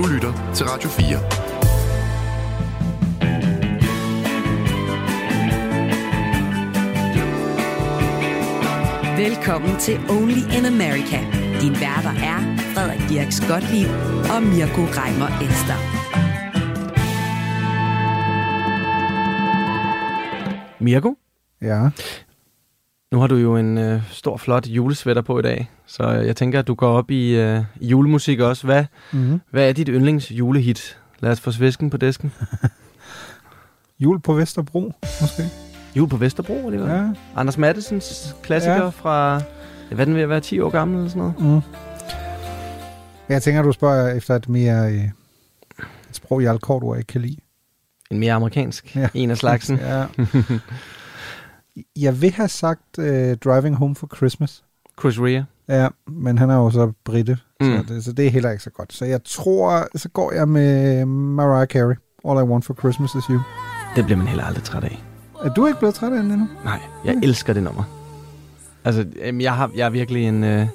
Du lytter til Radio 4. Velkommen til Only in America. Din værter er Frederik Dirks Gottlieb og Mirko Reimer Elster. Mirko? Ja. Nu har du jo en øh, stor, flot julesvætter på i dag, så øh, jeg tænker, at du går op i øh, julemusik også. Hvad, mm-hmm. hvad er dit yndlings julehit? Lad os få svisken på disken. Jul på Vesterbro, måske. Jul på Vesterbro, det var ja. Anders Mattesens klassiker ja. fra, hvad den ved at være 10 år gammel eller sådan noget? Mm. Jeg tænker, du spørger efter et mere øh, et sprog, jeg kort ord ikke kan lide. En mere amerikansk, ja. en af slagsen. ja. Jeg vil have sagt uh, Driving Home for Christmas. Chris Rea. Ja, men han er jo så britte, mm. så, det, så det er heller ikke så godt. Så jeg tror, så går jeg med Mariah Carey. All I Want for Christmas is You. Det bliver man heller aldrig træt af. Er du ikke blevet træt af den endnu? Nej, jeg mm. elsker det nummer. Altså, jeg, har, jeg er virkelig en, uh,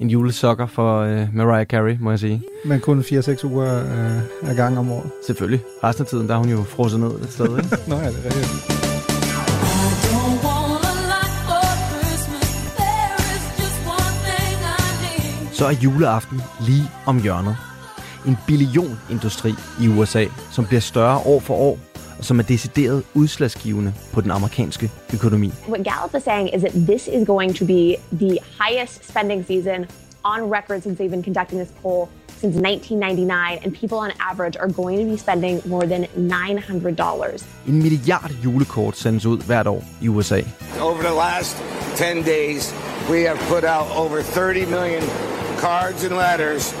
en julesokker for uh, Mariah Carey, må jeg sige. Men kun 4-6 uger uh, af gang om året? Selvfølgelig. Resten af tiden, der er hun jo frosset ned et sted, ikke? Nå ja, det er rigtigt. Så er juleaften lige om hjørnet. En billionindustri i USA, som bliver større år for år, og som er decideret udslagsgivende på den amerikanske økonomi. What Gallup is saying is that this is going to be the highest spending season on record since they've been conducting this poll since 1999, and people on average are going to be spending more than $900. En milliard julekort sendes ud hvert år i USA. Over the last 10 days, we have put out over 30 million cards and letters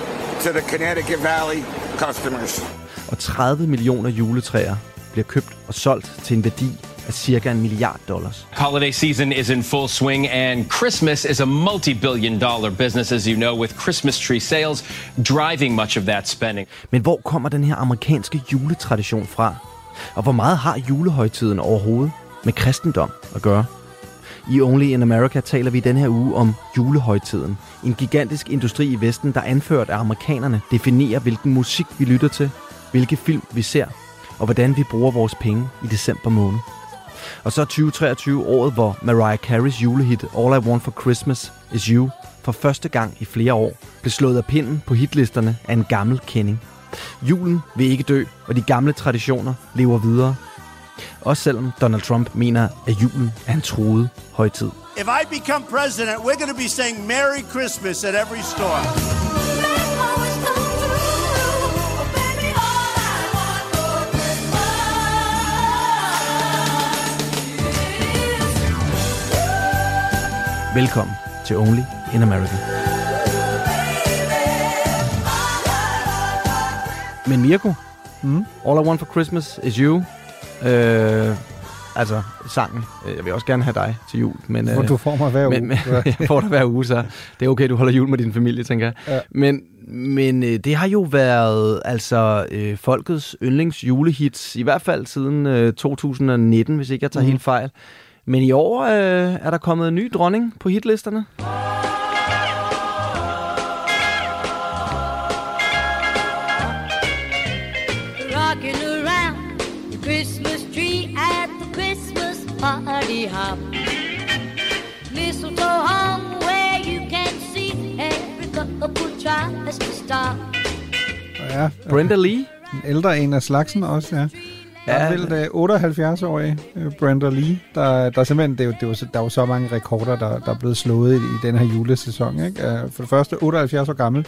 to the Connecticut Valley customers. Og 30 millioner juletræer bliver købt og solgt til en værdi af cirka en milliard dollars. Holiday season is in full swing and Christmas is a multi-billion dollar business as you know with Christmas tree sales driving much of that spending. Men hvor kommer den her amerikanske juletradition fra? Og hvor meget har julehøjtiden overhovedet med kristendom at gøre? I Only in America taler vi den her uge om julehøjtiden. En gigantisk industri i Vesten, der anført af amerikanerne definerer, hvilken musik vi lytter til, hvilke film vi ser, og hvordan vi bruger vores penge i december måned. Og så 2023 året, hvor Mariah Careys julehit All I Want for Christmas Is You for første gang i flere år blev slået af pinden på hitlisterne af en gammel kending. Julen vil ikke dø, og de gamle traditioner lever videre. Også selvom Donald Trump mener, at julen er en troet højtid. If I become president, we're going to be saying Merry Christmas at every store. Velkommen til Only in America. Men Mirko, mm? All I Want for Christmas is You. Øh, altså sangen. Jeg vil også gerne have dig til jul. Men, øh, du får mig hver men, uge. Men, jeg får dig hver uge, så det er okay, du holder jul med din familie, tænker jeg. Ja. Men, men øh, det har jo været altså øh, folkets yndlings julehits, i hvert fald siden øh, 2019, hvis ikke jeg tager mm. helt fejl. Men i år øh, er der kommet en ny dronning på hitlisterne. Ja, Brenda Lee. En ældre en af slagsen også, ja. Der er vel uh, 78-årig uh, Brenda Lee, der, der simpelthen, det det er, der er jo så mange rekorder, der, der er blevet slået i, i den her julesæson. Ikke? Uh, for det første, 78 år gammel.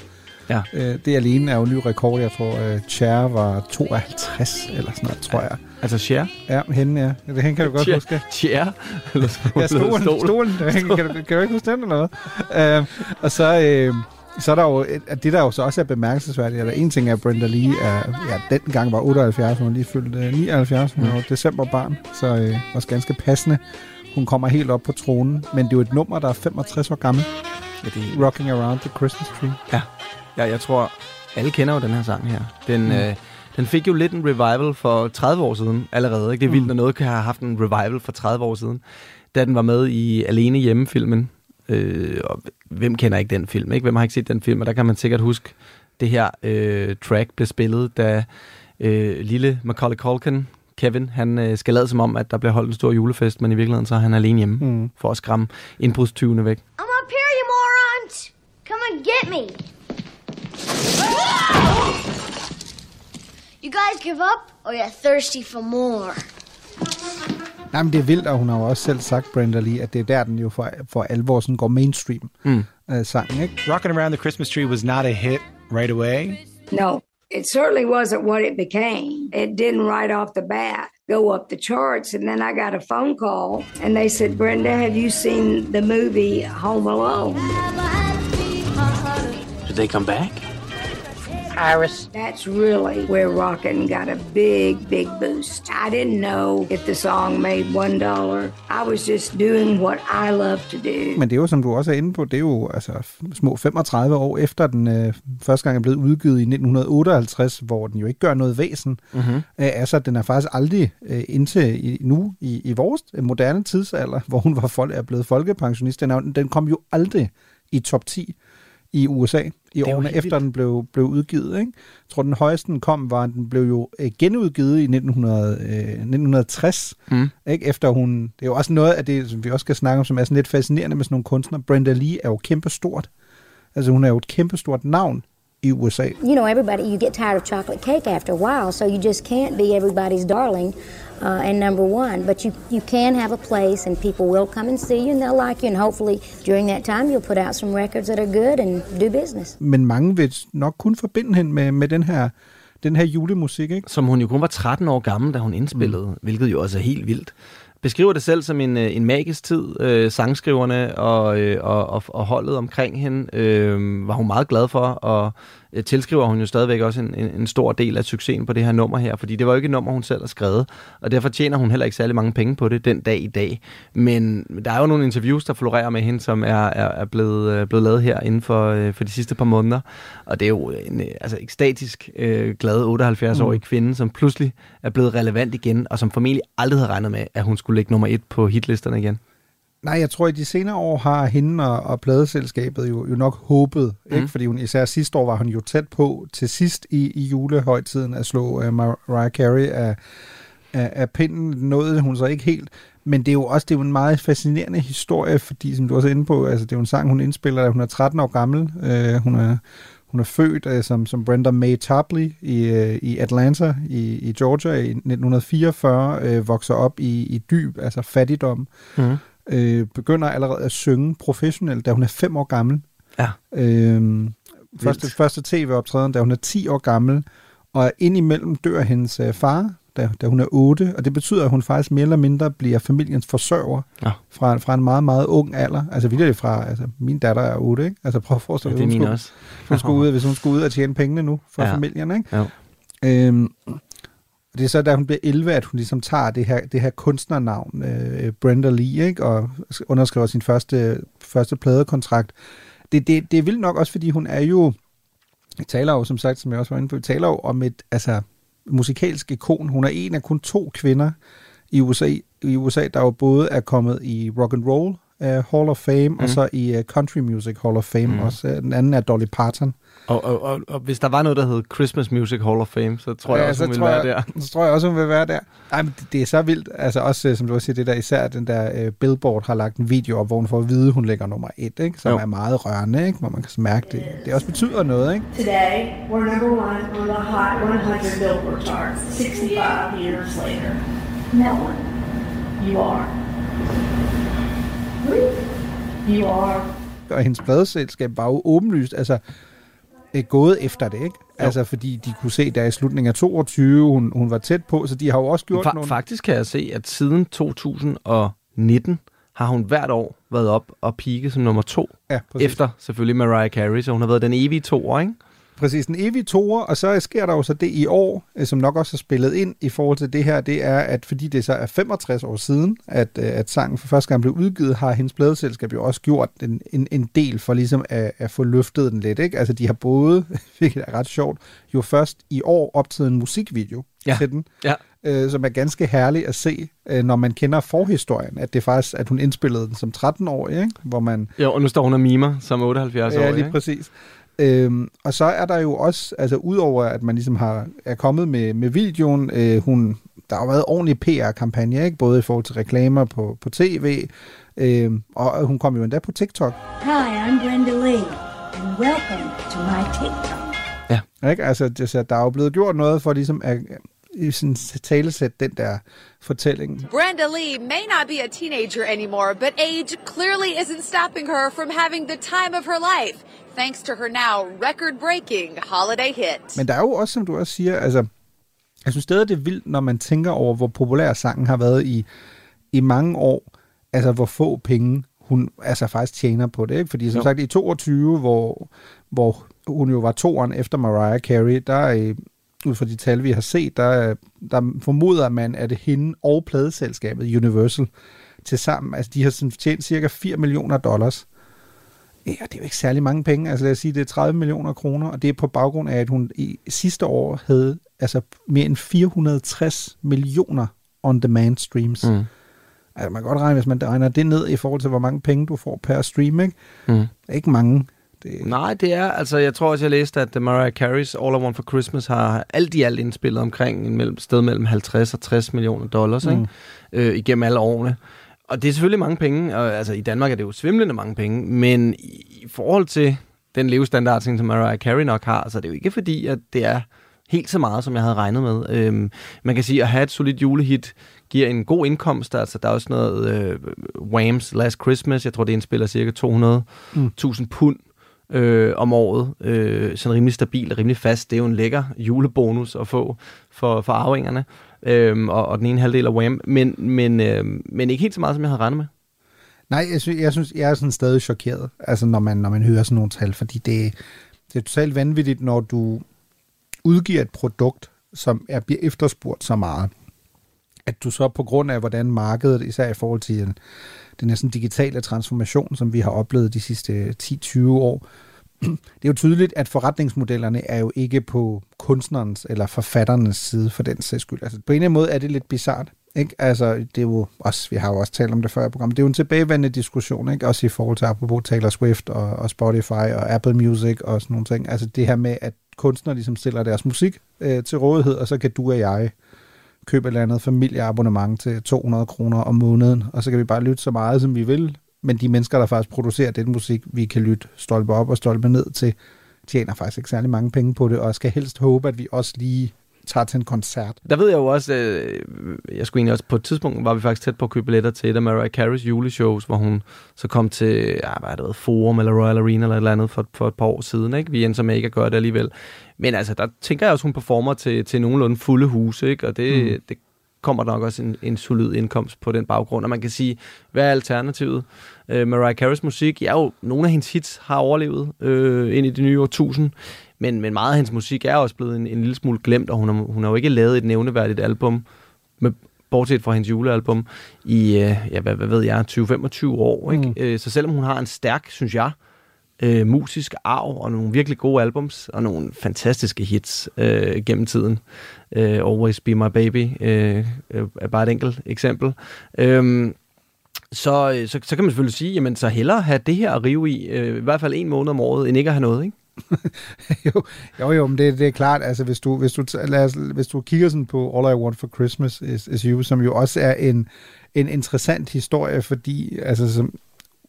Ja. Uh, det alene er jo en ny rekord. Jeg tror, Cher var 52 eller sådan noget, tror jeg. Altså Cher? Ja, hende, ja. Det hende kan du godt Cher, huske. Cher? Eller stolen, ja, stolen. stolen. stolen. Kan, kan, du, kan du ikke huske den eller noget? Uh, og så... Uh, så er der jo, at det der jo så også er bemærkelsesværdigt, at der en ting er, at Brenda Lee er, ja, dengang var 78, hun lige fyldt 79, hun var decemberbarn, så øh, også ganske passende. Hun kommer helt op på tronen, men det er jo et nummer, der er 65 år gammel. Ja, det er... Rocking Around the Christmas Tree. Ja. ja, jeg tror, alle kender jo den her sang her. Den, mm. øh, den fik jo lidt en revival for 30 år siden allerede. Ikke? Det er vildt, mm. at noget kan have haft en revival for 30 år siden. Da den var med i Alene Hjemme-filmen. Øh, og hvem kender ikke den film? Ikke? Hvem har ikke set den film? Og der kan man sikkert huske det her øh, track blev spillet, da øh, lille Macaulay Culkin, Kevin, han øh, skal lade som om, at der bliver holdt en stor julefest, men i virkeligheden så er han alene hjemme mm. for at skræmme indbrudstyvene væk. I'm up here, you morons! Come and get me! You guys give up, or you're thirsty for more? Nej, men det er vildt, og hun har jo også selv sagt, Brenda Lee, at det er der, den jo for, for alvor sådan går mainstream mm. uh, sangen, ikke? Rockin' Around the Christmas Tree was not a hit right away. No, it certainly wasn't what it became. It didn't right off the bat go up the charts. And then I got a phone call and they said, Brenda, have you seen the movie Home Alone? Did they come back? Iris. That's really where rockin' got a big, big boost. I didn't know if the song made one dollar. I was just doing what I love to do. Men det er jo, som du også er inde på, det er jo altså, små 35 år efter den øh, første gang er blevet udgivet i 1958, hvor den jo ikke gør noget væsen. Mm-hmm. Øh, altså, den er faktisk aldrig øh, indtil i, nu i, i vores moderne tidsalder, hvor hun var folk, er blevet folkepensionist. Den, er, den kom jo aldrig i top 10 i USA i årene efter den blev, blev udgivet. Ikke? Jeg tror, den højeste den kom, var, at den blev jo øh, genudgivet i 1900, øh, 1960. Mm. Ikke? Efter hun, det er jo også noget af det, som vi også skal snakke om, som er sådan lidt fascinerende med sådan nogle kunstnere. Brenda Lee er jo kæmpestort. Altså hun er jo et kæmpestort navn i USA. You know, everybody, you get tired of chocolate cake after a while, so you just can't be everybody's darling uh, and number one. But you, you can have a place, and people will come and see you, and they'll like you, and hopefully during that time you'll put out some records that are good and do business. Men mange vil nok kun forbinde hende med, med den her den her julemusik, ikke? Som hun jo kun var 13 år gammel, da hun indspillede, mm. hvilket jo også er helt vildt beskriver det selv som en, øh, en magisk tid. Øh, sangskriverne og, øh, og, og, og holdet omkring hende øh, var hun meget glad for, og tilskriver hun jo stadigvæk også en, en, en stor del af succesen på det her nummer her, fordi det var jo ikke et nummer, hun selv har skrevet, og derfor tjener hun heller ikke særlig mange penge på det den dag i dag. Men der er jo nogle interviews, der florerer med hende, som er, er, er blevet, øh, blevet lavet her inden for, øh, for de sidste par måneder, og det er jo en øh, altså, ekstatisk øh, glad 78-årig mm. kvinde, som pludselig er blevet relevant igen, og som formentlig aldrig havde regnet med, at hun skulle ligge nummer et på hitlisterne igen. Nej, jeg tror, at de senere år har hende og, og pladeselskabet jo, jo nok håbet, mm. ikke? fordi hun især sidste år var hun jo tæt på til sidst i, i julehøjtiden at slå uh, Mariah Carey af, af, af pinden. Nåede hun så ikke helt, men det er jo også det er jo en meget fascinerende historie, fordi som du også er inde på, altså det er jo en sang, hun indspiller, da hun er 13 år gammel. Uh, hun er hun er født uh, som, som Brenda May Tarpley i, uh, i Atlanta i, i Georgia i 1944, uh, vokser op i, i dyb, altså fattigdom. Mm øh, begynder allerede at synge professionelt, da hun er fem år gammel. Ja. Øh, første, første tv-optræden, da hun er 10 år gammel, og indimellem dør hendes øh, far, da, da hun er 8, og det betyder, at hun faktisk mere eller mindre bliver familiens forsørger ja. fra, fra en meget, meget ung alder. Altså vildt det fra, altså min datter er 8, ikke? Altså prøv at forestille dig, ja, det er hun, skulle, også. hun skulle ud, hvis hun skulle ud og tjene pengene nu for ja. familien, ikke? Ja. Øhm, og det er så, da hun bliver 11, at hun ligesom tager det her, det her kunstnernavn, øh, Brenda Lee, ikke? og underskriver sin første, første pladekontrakt. Det, det, det er vildt nok også, fordi hun er jo, taler jo, som sagt, som jeg også var inde på, taler jo om et altså, musikalsk ikon. Hun er en af kun to kvinder i USA, i USA der jo både er kommet i rock and roll uh, Hall of Fame, mm. og så i uh, Country Music Hall of Fame mm. også. Den anden er Dolly Parton. Og, og, og, og hvis der var noget, der hed Christmas Music Hall of Fame, så tror ja, jeg også, hun vil være jeg, der. Så tror jeg også, hun vil være der. Ej, men det, det er så vildt. Altså også, øh, som du også siger, det der især den der uh, Billboard har lagt en video op, hvor hun får at vide, hun ligger nummer et, ikke? som jo. er meget rørende, ikke? hvor man kan mærke, det, det også betyder noget. Ikke? Today, we're number one on the Hot 100 Billboard charts, 65 years later. No one. You are. You are. Og hendes pladeselskab var jo åbenlyst, altså øh, gået efter det, ikke? Jo. Altså, fordi de kunne se, der i slutningen af 22, hun, hun var tæt på, så de har jo også gjort Fa- nogle... Faktisk kan jeg se, at siden 2019 har hun hvert år været op og pike som nummer to. Ja, efter selvfølgelig Mariah Carey, så hun har været den evige toer, ikke? Præcis, en evig toer, og så sker der jo så det i år, øh, som nok også er spillet ind i forhold til det her, det er, at fordi det så er 65 år siden, at, øh, at sangen for første gang blev udgivet, har hendes pladeselskab jo også gjort en, en, en del for ligesom at, at få løftet den lidt. Ikke? Altså de har både, hvilket er ret sjovt, jo først i år optaget en musikvideo ja. til den, ja. øh, som er ganske herlig at se, øh, når man kender forhistorien, at det faktisk, at hun indspillede den som 13-årig, ikke? hvor man... Jo, og nu står hun og mimer som 78-årig. Ja, lige præcis. Øhm, og så er der jo også, altså udover at man ligesom har, er kommet med, med videoen, øh, hun, der har været ordentlig PR-kampagne, ikke? både i forhold til reklamer på, på tv, øh, og hun kom jo endda på TikTok. Hi, I'm Brenda Lee, and welcome to my TikTok. Ja. Ikke? Altså, der er jo blevet gjort noget for ligesom at, i sådan talesæt den der fortælling. Brenda Lee may not be a teenager anymore, but age clearly isn't stopping her from having the time of her life, thanks to her now record-breaking holiday hit. Men der er jo også, som du også siger, altså, jeg synes stadig, det er vildt, når man tænker over, hvor populær sangen har været i, i mange år, altså hvor få penge hun altså faktisk tjener på det. Ikke? Fordi som jo. sagt, i 22, hvor, hvor hun jo var toeren efter Mariah Carey, der er ud fra de tal, vi har set, der, der formoder man, at det hende og pladeselskabet Universal til sammen, altså de har sådan tjent cirka 4 millioner dollars. Ja, det er jo ikke særlig mange penge. Altså lad os sige, det er 30 millioner kroner, og det er på baggrund af, at hun i sidste år havde altså mere end 460 millioner on-demand streams. Mm. Altså man kan godt regne, hvis man regner det ned i forhold til, hvor mange penge du får per stream, ikke? Mm. Ikke mange. Det... Nej, det er, altså jeg tror også, jeg læste, at Mariah Carey's All I Want for Christmas har alt i alt indspillet omkring en mellem, sted mellem 50 og 60 millioner dollars, mm. ikke? Øh, igennem alle årene. Og det er selvfølgelig mange penge, og altså i Danmark er det jo svimlende mange penge, men i, i forhold til den levestandard, som Mariah Carey nok har, så er det jo ikke fordi, at det er helt så meget, som jeg havde regnet med. Øhm, man kan sige, at have et solidt julehit giver en god indkomst. Altså, der er også noget øh, Whams Last Christmas. Jeg tror, det indspiller cirka 200.000 mm. pund øh, om året. Øh, sådan rimelig stabil og rimelig fast. Det er jo en lækker julebonus at få for, for arvingerne. Øh, og, og den ene halvdel af Wham. Men, men, øh, men ikke helt så meget, som jeg havde regnet med. Nej, jeg synes, jeg, synes, jeg er sådan stadig chokeret, altså når man, når man hører sådan nogle tal, fordi det, det er totalt vanvittigt, når du udgiver et produkt, som er, bliver efterspurgt så meget, at du så på grund af, hvordan markedet, især i forhold til den næsten digitale transformation, som vi har oplevet de sidste 10-20 år, det er jo tydeligt, at forretningsmodellerne er jo ikke på kunstnerens eller forfatternes side for den sags skyld. Altså, på en eller anden måde er det lidt bizart. Ikke? Altså, det er jo også, vi har jo også talt om det før i programmet, det er jo en tilbagevendende diskussion, ikke? også i forhold til apropos Taylor Swift og, og Spotify og Apple Music og sådan nogle ting. Altså det her med, at kunstnere ligesom stiller deres musik øh, til rådighed, og så kan du og jeg købe et eller andet familieabonnement til 200 kroner om måneden, og så kan vi bare lytte så meget, som vi vil. Men de mennesker, der faktisk producerer den musik, vi kan lytte stolpe op og stolpe ned til, tjener faktisk ikke særlig mange penge på det, og skal helst håbe, at vi også lige tager til en koncert. Der ved jeg jo også, øh, jeg skulle egentlig også på et tidspunkt, var vi faktisk tæt på at købe billetter til et af Mariah Carey's juleshows, hvor hun så kom til, ja, hvad er det, Forum eller Royal Arena eller et eller andet for, for et par år siden. Ikke? Vi endte så med ikke at gøre det alligevel. Men altså, der tænker jeg også, hun performer til, til nogenlunde fulde huse, ikke? og det, mm. det kommer nok også en, en solid indkomst på den baggrund. Og man kan sige, hvad er alternativet? Uh, Mariah Carey's musik, ja jo, nogle af hendes hits har overlevet uh, ind i det nye årtusind, men, men meget af hendes musik er også blevet en, en lille smule glemt, og hun har, hun har jo ikke lavet et nævneværdigt album, med, bortset fra hendes julealbum, i, uh, ja, hvad, hvad ved jeg, 20-25 år. Ikke? Mm. Uh, så selvom hun har en stærk, synes jeg, øh, musisk arv og nogle virkelig gode albums og nogle fantastiske hits øh, gennem tiden. Øh, Always Be My Baby øh, er bare et enkelt eksempel. Øh, så, så, så kan man selvfølgelig sige, jamen så hellere have det her at rive i, øh, i hvert fald en måned om året, end ikke at have noget, ikke? jo, jo, jo, men det, det er klart, altså hvis du, hvis du, lad os, hvis du kigger sådan på All I Want for Christmas is, is You, som jo også er en, en interessant historie, fordi altså, som,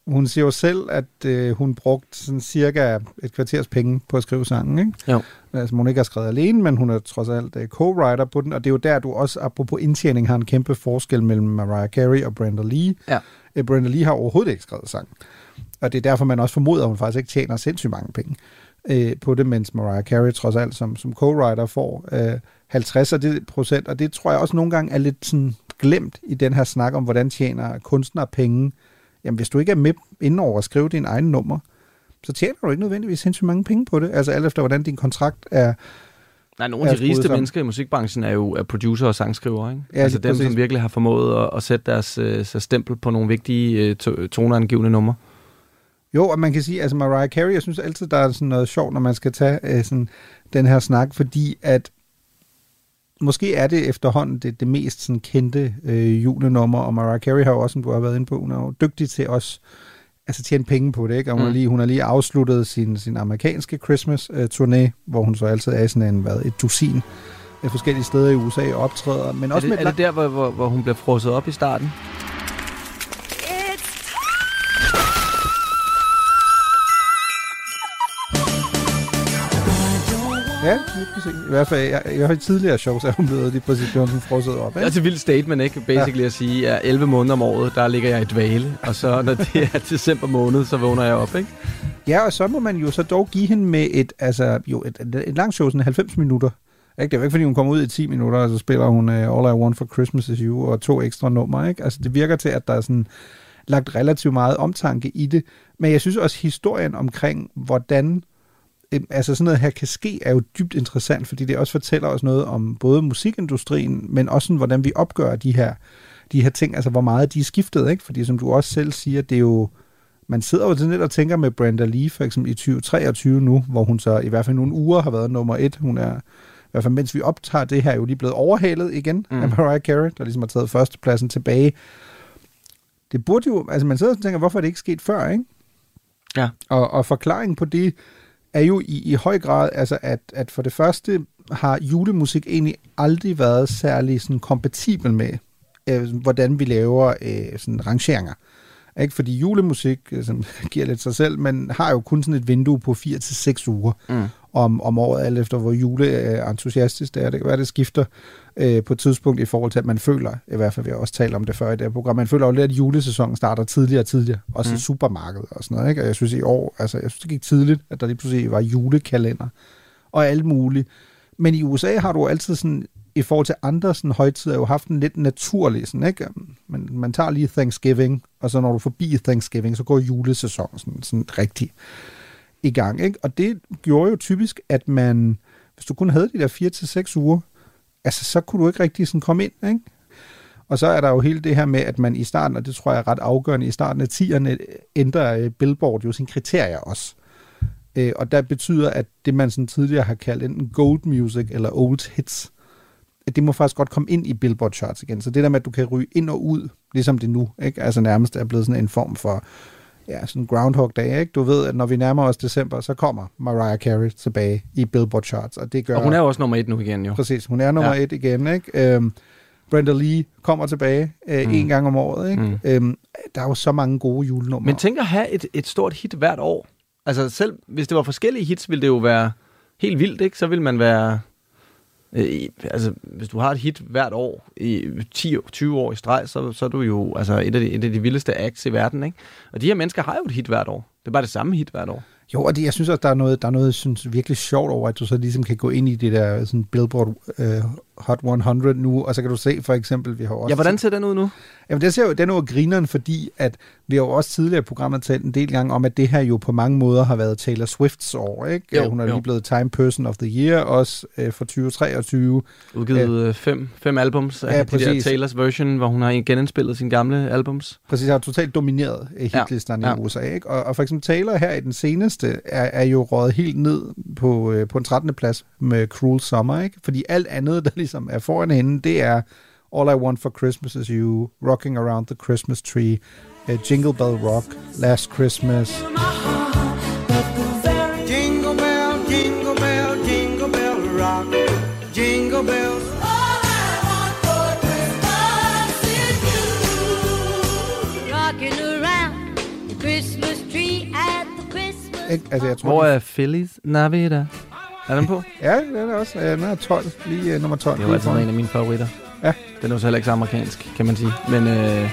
hun siger jo selv, at øh, hun brugte sådan cirka et kvarters penge på at skrive sangen. Ikke? Jo. Altså, hun ikke har skrevet alene, men hun er trods alt øh, co-writer på den, og det er jo der, du også, apropos indtjening, har en kæmpe forskel mellem Mariah Carey og Brenda Lee. Ja. Øh, Brenda Lee har overhovedet ikke skrevet sang. Og det er derfor, man også formoder, at hun faktisk ikke tjener sindssygt mange penge øh, på det, mens Mariah Carey trods alt som, som co-writer får øh, 50 af det procent, og det tror jeg også nogle gange er lidt sådan glemt i den her snak om, hvordan tjener kunstnere penge jamen hvis du ikke er med inden over at skrive din egen nummer, så tjener du ikke nødvendigvis sindssygt mange penge på det. Altså alt efter, hvordan din kontrakt er Nej, nogle af de rigeste sammen. mennesker i musikbranchen er jo er producer og sangskriver, ikke? Ja, altså dem, præcis. som virkelig har formået at, at sætte deres uh, stempel på nogle vigtige uh, toneangivende numre. Jo, og man kan sige, altså Mariah Carey, jeg synes altid, der er sådan noget sjovt, når man skal tage uh, sådan den her snak, fordi at måske er det efterhånden det, det mest sådan, kendte øh, julenummer, og Mariah Carey har jo også, som du har været inde på, hun er jo dygtig til også altså tjene penge på det, ikke? Og hun, mm. har, lige, hun har lige afsluttet sin, sin amerikanske Christmas-turné, hvor hun så altid er sådan en, hvad, et dusin af forskellige steder i USA optræder. Men er også det, med er det der, hvor, hvor, hvor hun bliver frosset op i starten? Ja, lige præcis. I hvert fald, jeg, fald i tidligere shows er hun blevet lige præcis blevet sådan frosset op. Det er et vildt statement, ikke? Basically ja. at sige, at 11 måneder om året, der ligger jeg i dvale. Og så når det er december måned, så vågner jeg op, ikke? Ja, og så må man jo så dog give hende med et, altså, jo, et, et, et langt show, sådan 90 minutter. Ikke? Det er jo ikke, fordi hun kommer ud i 10 minutter, og så spiller hun uh, All I Want for Christmas is You og to ekstra numre. Ikke? Altså, det virker til, at der er sådan lagt relativt meget omtanke i det. Men jeg synes også, historien omkring, hvordan altså sådan noget her kan ske, er jo dybt interessant, fordi det også fortæller os noget om både musikindustrien, men også sådan, hvordan vi opgør de her, de her ting, altså hvor meget de er skiftet, ikke? Fordi som du også selv siger, det er jo, man sidder jo sådan lidt og tænker med Brenda Lee for eksempel i 2023 nu, hvor hun så i hvert fald nogle uger har været nummer et. Hun er, i hvert fald mens vi optager det her, er jo lige blevet overhalet igen mm. af Mariah Carey, der ligesom har taget førstepladsen tilbage. Det burde jo, altså man sidder og tænker, hvorfor er det ikke sket før, ikke? Ja. Og, og forklaringen på det er jo i, i høj grad, altså at, at for det første har julemusik egentlig aldrig været særlig sådan kompatibel med, øh, hvordan vi laver øh, sådan rangeringer. Ikke? Fordi julemusik, øh, som giver lidt sig selv, men har jo kun sådan et vindue på 4 til seks uger mm om, om året, alt efter hvor jule er entusiastisk det er. Det kan være, det skifter øh, på et tidspunkt i forhold til, at man føler, i hvert fald vi har også talt om det før i det her program, man føler jo lidt, at julesæsonen starter tidligere og tidligere, også mm. i supermarkedet og sådan noget. Ikke? Og jeg synes i år, altså jeg synes det gik tidligt, at der lige pludselig var julekalender og alt muligt. Men i USA har du altid sådan i forhold til andre sådan, højtider jo haft en lidt naturlig, sådan, ikke? Man, man tager lige Thanksgiving, og så når du forbi Thanksgiving, så går julesæsonen sådan, sådan rigtig i gang. Ikke? Og det gjorde jo typisk, at man, hvis du kun havde de der 4 til seks uger, altså så kunne du ikke rigtig sådan komme ind, ikke? Og så er der jo hele det her med, at man i starten, og det tror jeg er ret afgørende, i starten af 10'erne ændrer øh, Billboard jo sine kriterier også. Øh, og der betyder, at det man sådan tidligere har kaldt enten gold music eller old hits, at det må faktisk godt komme ind i Billboard charts igen. Så det der med, at du kan ryge ind og ud, ligesom det nu, ikke? altså nærmest er blevet sådan en form for ja, sådan Groundhog Day, ikke? Du ved, at når vi nærmer os december, så kommer Mariah Carey tilbage i Billboard charts, og det gør... Og hun er også nummer et nu igen, jo. Præcis, hun er nummer ja. et igen, ikke? Øhm, Brenda Lee kommer tilbage øh, mm. en gang om året, ikke? Mm. Øhm, der er jo så mange gode julenumre. Men tænk at have et, et stort hit hvert år. Altså selv hvis det var forskellige hits, ville det jo være helt vildt, ikke? Så ville man være Øh, altså, hvis du har et hit hvert år i 10-20 år i streg, så, så er du jo altså, et, af de, et af de vildeste acts i verden. Ikke? Og de her mennesker har jo et hit hvert år. Det er bare det samme hit hvert år. Jo, og det, jeg synes også, der er noget, der er noget synes, virkelig sjovt over, at du så ligesom kan gå ind i det der sådan Billboard øh, Hot 100 nu, og så kan du se for eksempel, vi har også... Ja, hvordan ser den ud nu? Jamen, den ser jo den ud grineren, fordi at vi har jo også tidligere i programmet talt en del gange om, at det her jo på mange måder har været Taylor Swifts år, ikke? Jo, Hun er jo. lige blevet Time Person of the Year, også uh, for 2023. Udgivet uh, fem, fem albums af ja, de der Taylors version, hvor hun har genindspillet sine gamle albums. Præcis, har totalt domineret hitlisterne ja, ja. i USA, ikke? Og, og for eksempel Taylor her i den seneste er, er jo røget helt ned på, uh, på en 13. plads med Cruel Summer, ikke? Fordi alt andet, der ligesom er foran hende, det er All I Want for Christmas is You, Rocking Around the Christmas Tree, uh, Jingle Bell Rock, Last Christmas. Jingle bell, jingle bell, jingle bell rock, jingle bells. Rocking around the Christmas tree at the Christmas Ikke? Altså, jeg tror, Hvor er Feliz Navidad? Er den på? ja, den er også. Øh, Den er 12, lige uh, nummer 12. Det er jo altid en af mine favoritter. Ja. Den er jo så heller ikke så amerikansk, kan man sige. Men, øh,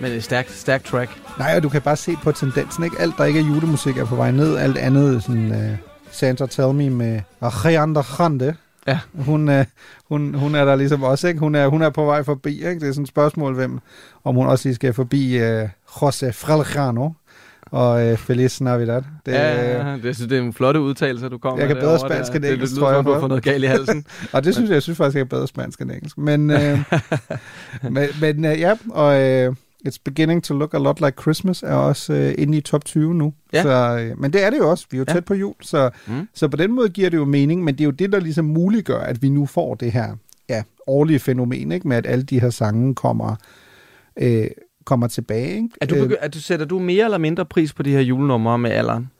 men et stærkt, stærkt track. Nej, og du kan bare se på tendensen, ikke? Alt, der ikke er julemusik, er på vej ned. Alt andet, sådan uh, Santa Tell Me med Ariana Grande. Ja. Hun, uh, hun, hun er der ligesom også, ikke? Hun er, hun er på vej forbi, ikke? Det er sådan et spørgsmål, hvem, om hun også lige skal forbi uh, José Fralejano og uh, Feliz Navidad. Det, ja, det, det er en flotte udtalelse, du kommer Jeg kan med bedre spansk end Det engelsk, lyder tror jeg. som, du har fået noget galt i halsen. og det synes jeg, jeg synes faktisk, jeg er bedre spansk end engelsk. Men, øh, men, men øh, ja, og øh, It's Beginning to Look a Lot Like Christmas er også øh, inde i top 20 nu. Ja. Så, øh, men det er det jo også. Vi er jo Ja. tæt på jul, så, Mm. så på den måde giver det jo mening, men det er jo det, der ligesom muliggør, at vi nu får det her ja, årlige fænomen, ikke? med at alle de her sange kommer øh, kommer tilbage. Ikke? Er du, Øh, begy- er du, sætter du mere eller mindre pris på de her julenumre med alderen?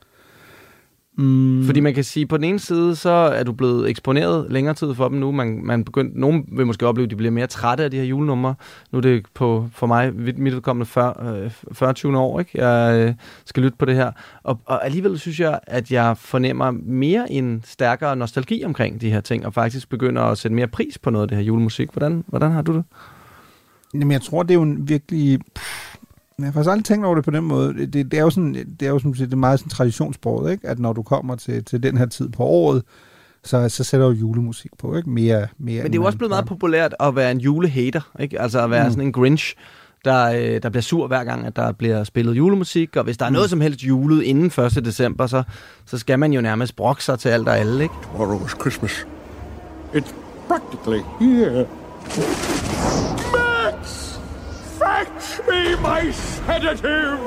Mm. Fordi man kan sige, på den ene side, så er du blevet eksponeret længere tid for dem nu. Man, man begyndt, nogen vil måske opleve, at de bliver mere trætte af de her julenumre. Nu er det på, for mig, mit mit udkommende 40, øh, 40 20 år, ikke? jeg øh, skal lytte på det her. Og, og alligevel synes jeg, at jeg fornemmer mere en stærkere nostalgi omkring de her ting, og faktisk begynder at sætte mere pris på noget af det her julemusik. Hvordan, hvordan har du det? Jamen, jeg tror, det er jo en virkelig... Pff, jeg har faktisk aldrig tænkt over det på den måde. Det, det, er jo sådan, det er jo sådan, det er meget sådan traditionsbordet, ikke? At når du kommer til, til den her tid på året, så, så sætter du julemusik på, ikke? Mere, mere Men det er jo også blevet meget populært at være en julehater, ikke? Altså at være Mm. mm. sådan en grinch, der, øh, der bliver sur hver gang, at der bliver spillet julemusik, og hvis der er noget som helst julet inden 1. december, så, så skal man jo nærmest brokke sig til alt og alle, ikke? Tomorrow is Christmas. It's practically here. Me my sedative!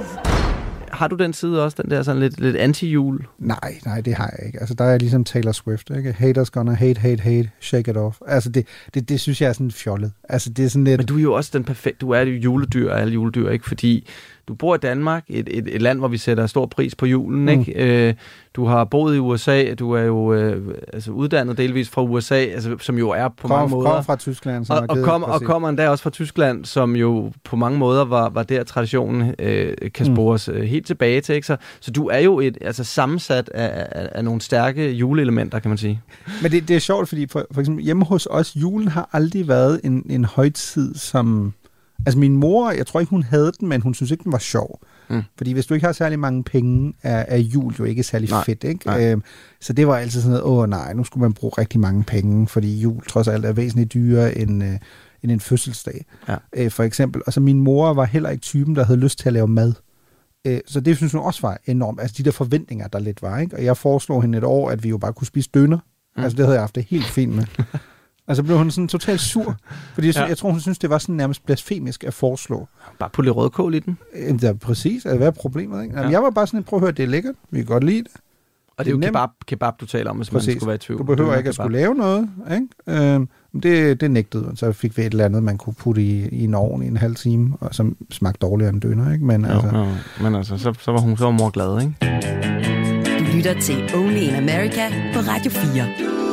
Har du den side også, den der sådan lidt, lidt anti-jul? Nej, nej, det har jeg ikke. Altså, der er jeg ligesom Taylor Swift, ikke? Haters gonna hate, hate, hate, shake it off. Altså, det, det, det synes jeg er sådan fjollet. Altså, det er sådan lidt... Men du er jo også den perfekte, du er jo juledyr af alle juledyr, ikke? Fordi du bor i Danmark, et, et, et land, hvor vi sætter stor pris på julen, Mm. ikke? Øh, du har boet i USA, du er jo øh, altså uddannet delvis fra USA, altså, som jo er på Kom- mange måder... kommer fra Tyskland, som og, og, kom, og kommer endda også fra Tyskland, som jo på mange måder var, var der traditionen øh, kan Mm. spores øh, helt tilbage til. Ikke? Så, så du er jo et altså sammensat af, af, af nogle stærke juleelementer, kan man sige. Men det, det er sjovt, fordi for, for eksempel hjemme hos os, julen har aldrig været en, en højtid, som... Altså min mor, jeg tror ikke, hun havde den, men hun synes ikke, den var sjov. Mm. Fordi hvis du ikke har særlig mange penge, er, er jul jo ikke særlig Nej, fedt. Ikke? nej. Øhm, så det var altid sådan noget, åh nej, nu skulle man bruge rigtig mange penge, fordi jul trods alt er væsentligt dyrere end, øh, end en fødselsdag. Ja. Øh, for eksempel. Og så min mor var heller ikke typen, der havde lyst til at lave mad. Øh, Så det synes hun også var enormt. Altså de der forventninger, der lidt var. Ikke? Og jeg foreslog hende et år, at vi jo bare kunne spise døner. Mm. Altså det havde jeg haft det helt fint med. og så blev hun sådan totalt sur. Fordi jeg, Ja. jeg tror, hun synes, det var sådan nærmest blasfemisk at foreslå. Bare putte lidt rødkål i den. Jamen, det er præcis. Altså, hvad er problemet? Ikke? Jamen, Ja. Jeg var bare sådan, prøv at høre, det er lækkert. Vi kan godt lide det. Og det er jo kebab, kebab, du taler om, hvis man Præcis. skulle være i tvivl. Du behøver ikke at kebab. skulle lave noget. Ikke? Øhm, det, det nægtede hun. Så fik vi et eller andet, man kunne putte i, i en ovn i en halv time, og som smagte dårligere end døner. Ikke? Men, Jo, altså, jo. Men altså, så, så var hun så mor glad, ikke? Du lytter til Only in America på Radio 4.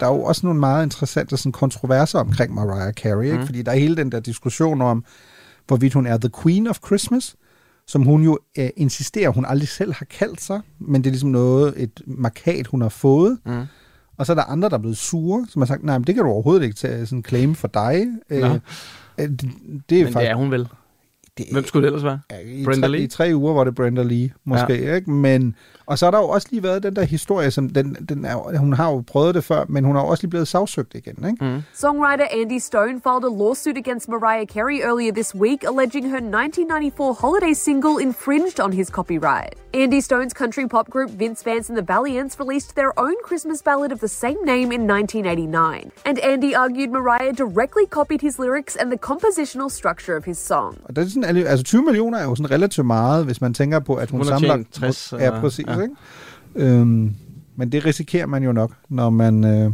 der er jo også nogle meget interessante sådan, kontroverser omkring Mariah Carey, ikke? Mm. fordi der er hele den der diskussion om, hvorvidt hun er the queen of Christmas, som hun jo øh, insisterer, hun aldrig selv har kaldt sig, men det er ligesom noget, et markat, hun har fået. Mm. Og så er der andre, der er blevet sure, som har sagt, nej, men det kan du overhovedet ikke tage sådan claim for dig. Øh, øh, det, det er Men det er hun vel. Hvem skulle det ellers være? i, Brenda tre, Lee? I tre uger var det Brenda Lee, måske, ja. ikke? Men, og så har der jo også lige været den der historie, som den, den er, hun har jo prøvet det før, men hun har også lige blevet sagsøgt igen, ikke? Mm. Songwriter Andy Stone filed a lawsuit against Mariah Carey earlier this week, alleging her 1994 holiday single infringed on his copyright. Andy Stone's country pop group Vince Vance and the Valiants released their own Christmas ballad of the same name in 1989. And Andy argued Mariah directly copied his lyrics and the compositional structure of his song. Og det er sådan, alle- altså 20 millioner er jo sådan relativt meget, hvis man tænker på, at hun, samler... tjent 60, Ja, øh, præcis, ja. ikke? Øhm, men det risikerer man jo nok, når man, øh,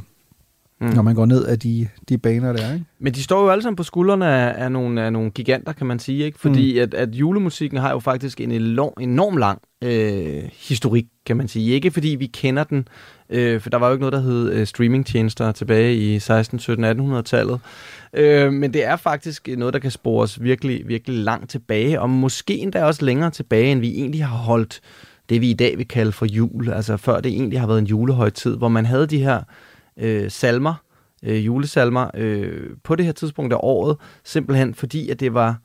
mm. når man går ned af de, de baner der, ikke? Men de står jo alle sammen på skuldrene af, af, nogle, af nogle giganter, kan man sige. ikke? Fordi mm. at, at julemusikken har jo faktisk en enorm, enorm lang øh, historik, kan man sige. Ikke fordi vi kender den, øh, for der var jo ikke noget, der hed øh, streamingtjenester tilbage i 16, 17, 1800-tallet. Øh, men det er faktisk noget, der kan spores virkelig, virkelig langt tilbage, og måske endda også længere tilbage, end vi egentlig har holdt det, vi i dag vil kalde for jul. Altså før det egentlig har været en julehøjtid, hvor man havde de her øh, salmer, øh, julesalmer, øh, på det her tidspunkt af året, simpelthen fordi, at det var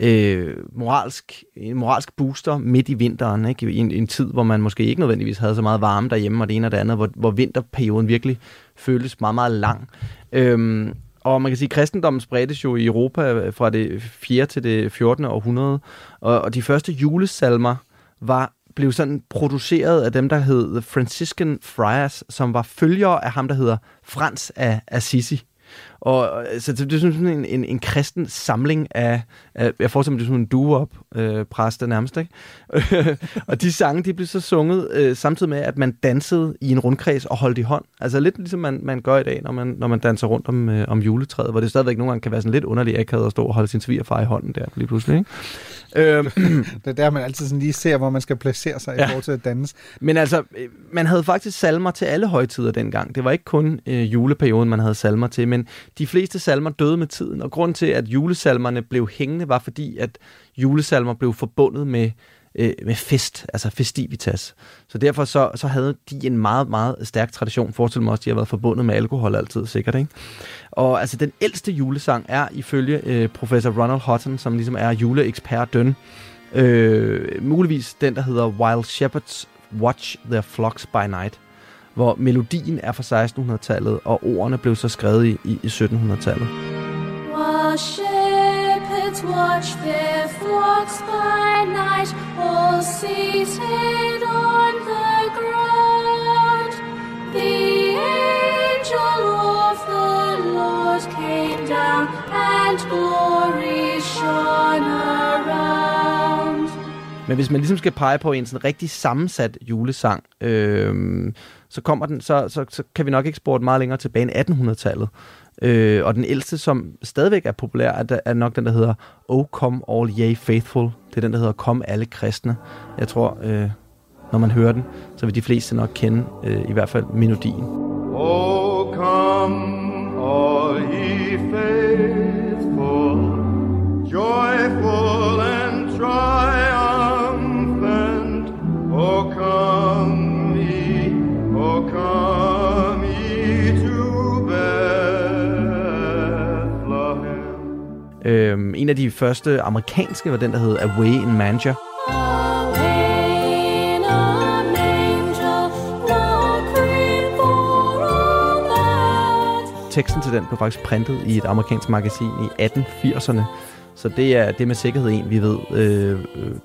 øh, moralsk, en moralsk booster midt i vinteren, ikke? I en, en tid, hvor man måske ikke nødvendigvis havde så meget varme derhjemme og det ene og det andet, hvor, hvor vinterperioden virkelig føltes meget, meget lang. Øhm, og man kan sige, at kristendommen spredtes jo i Europa øh, fra det 4. til det 14. århundrede, og, og de første julesalmer var blev sådan produceret af dem, der hed The Franciscan Friars, som var følgere af ham, der hedder Frans af Assisi. Og øh, så det er sådan en, en, en kristen samling af, af jeg forestiller mig, det er sådan en doo-wop øh, præster nærmest, ikke? og de sange, de blev så sunget øh, samtidig med, at man dansede i en rundkreds og holdt i hånd. Altså lidt ligesom man, man gør i dag, når man, når man danser rundt om, øh, om juletræet, hvor det stadigvæk nogle gange kan være sådan lidt underligt akavet at stå og holde sin svigerfar i hånden der lige pludselig, ikke? Øhm. det er der, man altid sådan lige ser, hvor man skal placere sig ja. i forhold til at danse. Men altså, øh, man havde faktisk salmer til alle højtider dengang. Det var ikke kun øh, juleperioden, man havde salmer til, men de fleste salmer døde med tiden, og grund til, at julesalmerne blev hængende, var fordi, at julesalmer blev forbundet med øh, med fest, altså festivitas. Så derfor så, så havde de en meget, meget stærk tradition. Forestil mig også, de har været forbundet med alkohol altid, sikkert. Ikke? Og altså, den ældste julesang er ifølge øh, professor Ronald Hutton, som ligesom er juleeksperten, øh, muligvis den, der hedder Wild Shepherds Watch Their Flocks by Night, hvor melodien er fra 1600-tallet, og ordene blev så skrevet i, i 1700-tallet. While shepherds watch their flocks by night, all seated on the ground, the angel of the Lord came down, and glory shone around. Men hvis man ligesom skal pege på en sådan rigtig sammensat julesang, øh, så kommer den, så, så, så kan vi nok ikke spore meget længere tilbage end 1800-tallet. Øh, og den ældste, som stadigvæk er populær, er, er nok den, der hedder O Come All Ye Faithful. Det er den, der hedder Kom Alle Kristne. Jeg tror, øh, når man hører den, så vil de fleste nok kende øh, i hvert fald melodien. O come, all ye faithful, joyful and triumphant. O come Øhm, en af de første amerikanske var den, der hed Away in Manger. Teksten til den blev faktisk printet i et amerikansk magasin i 1880'erne. Så det er, det er med sikkerhed en, vi ved, øh,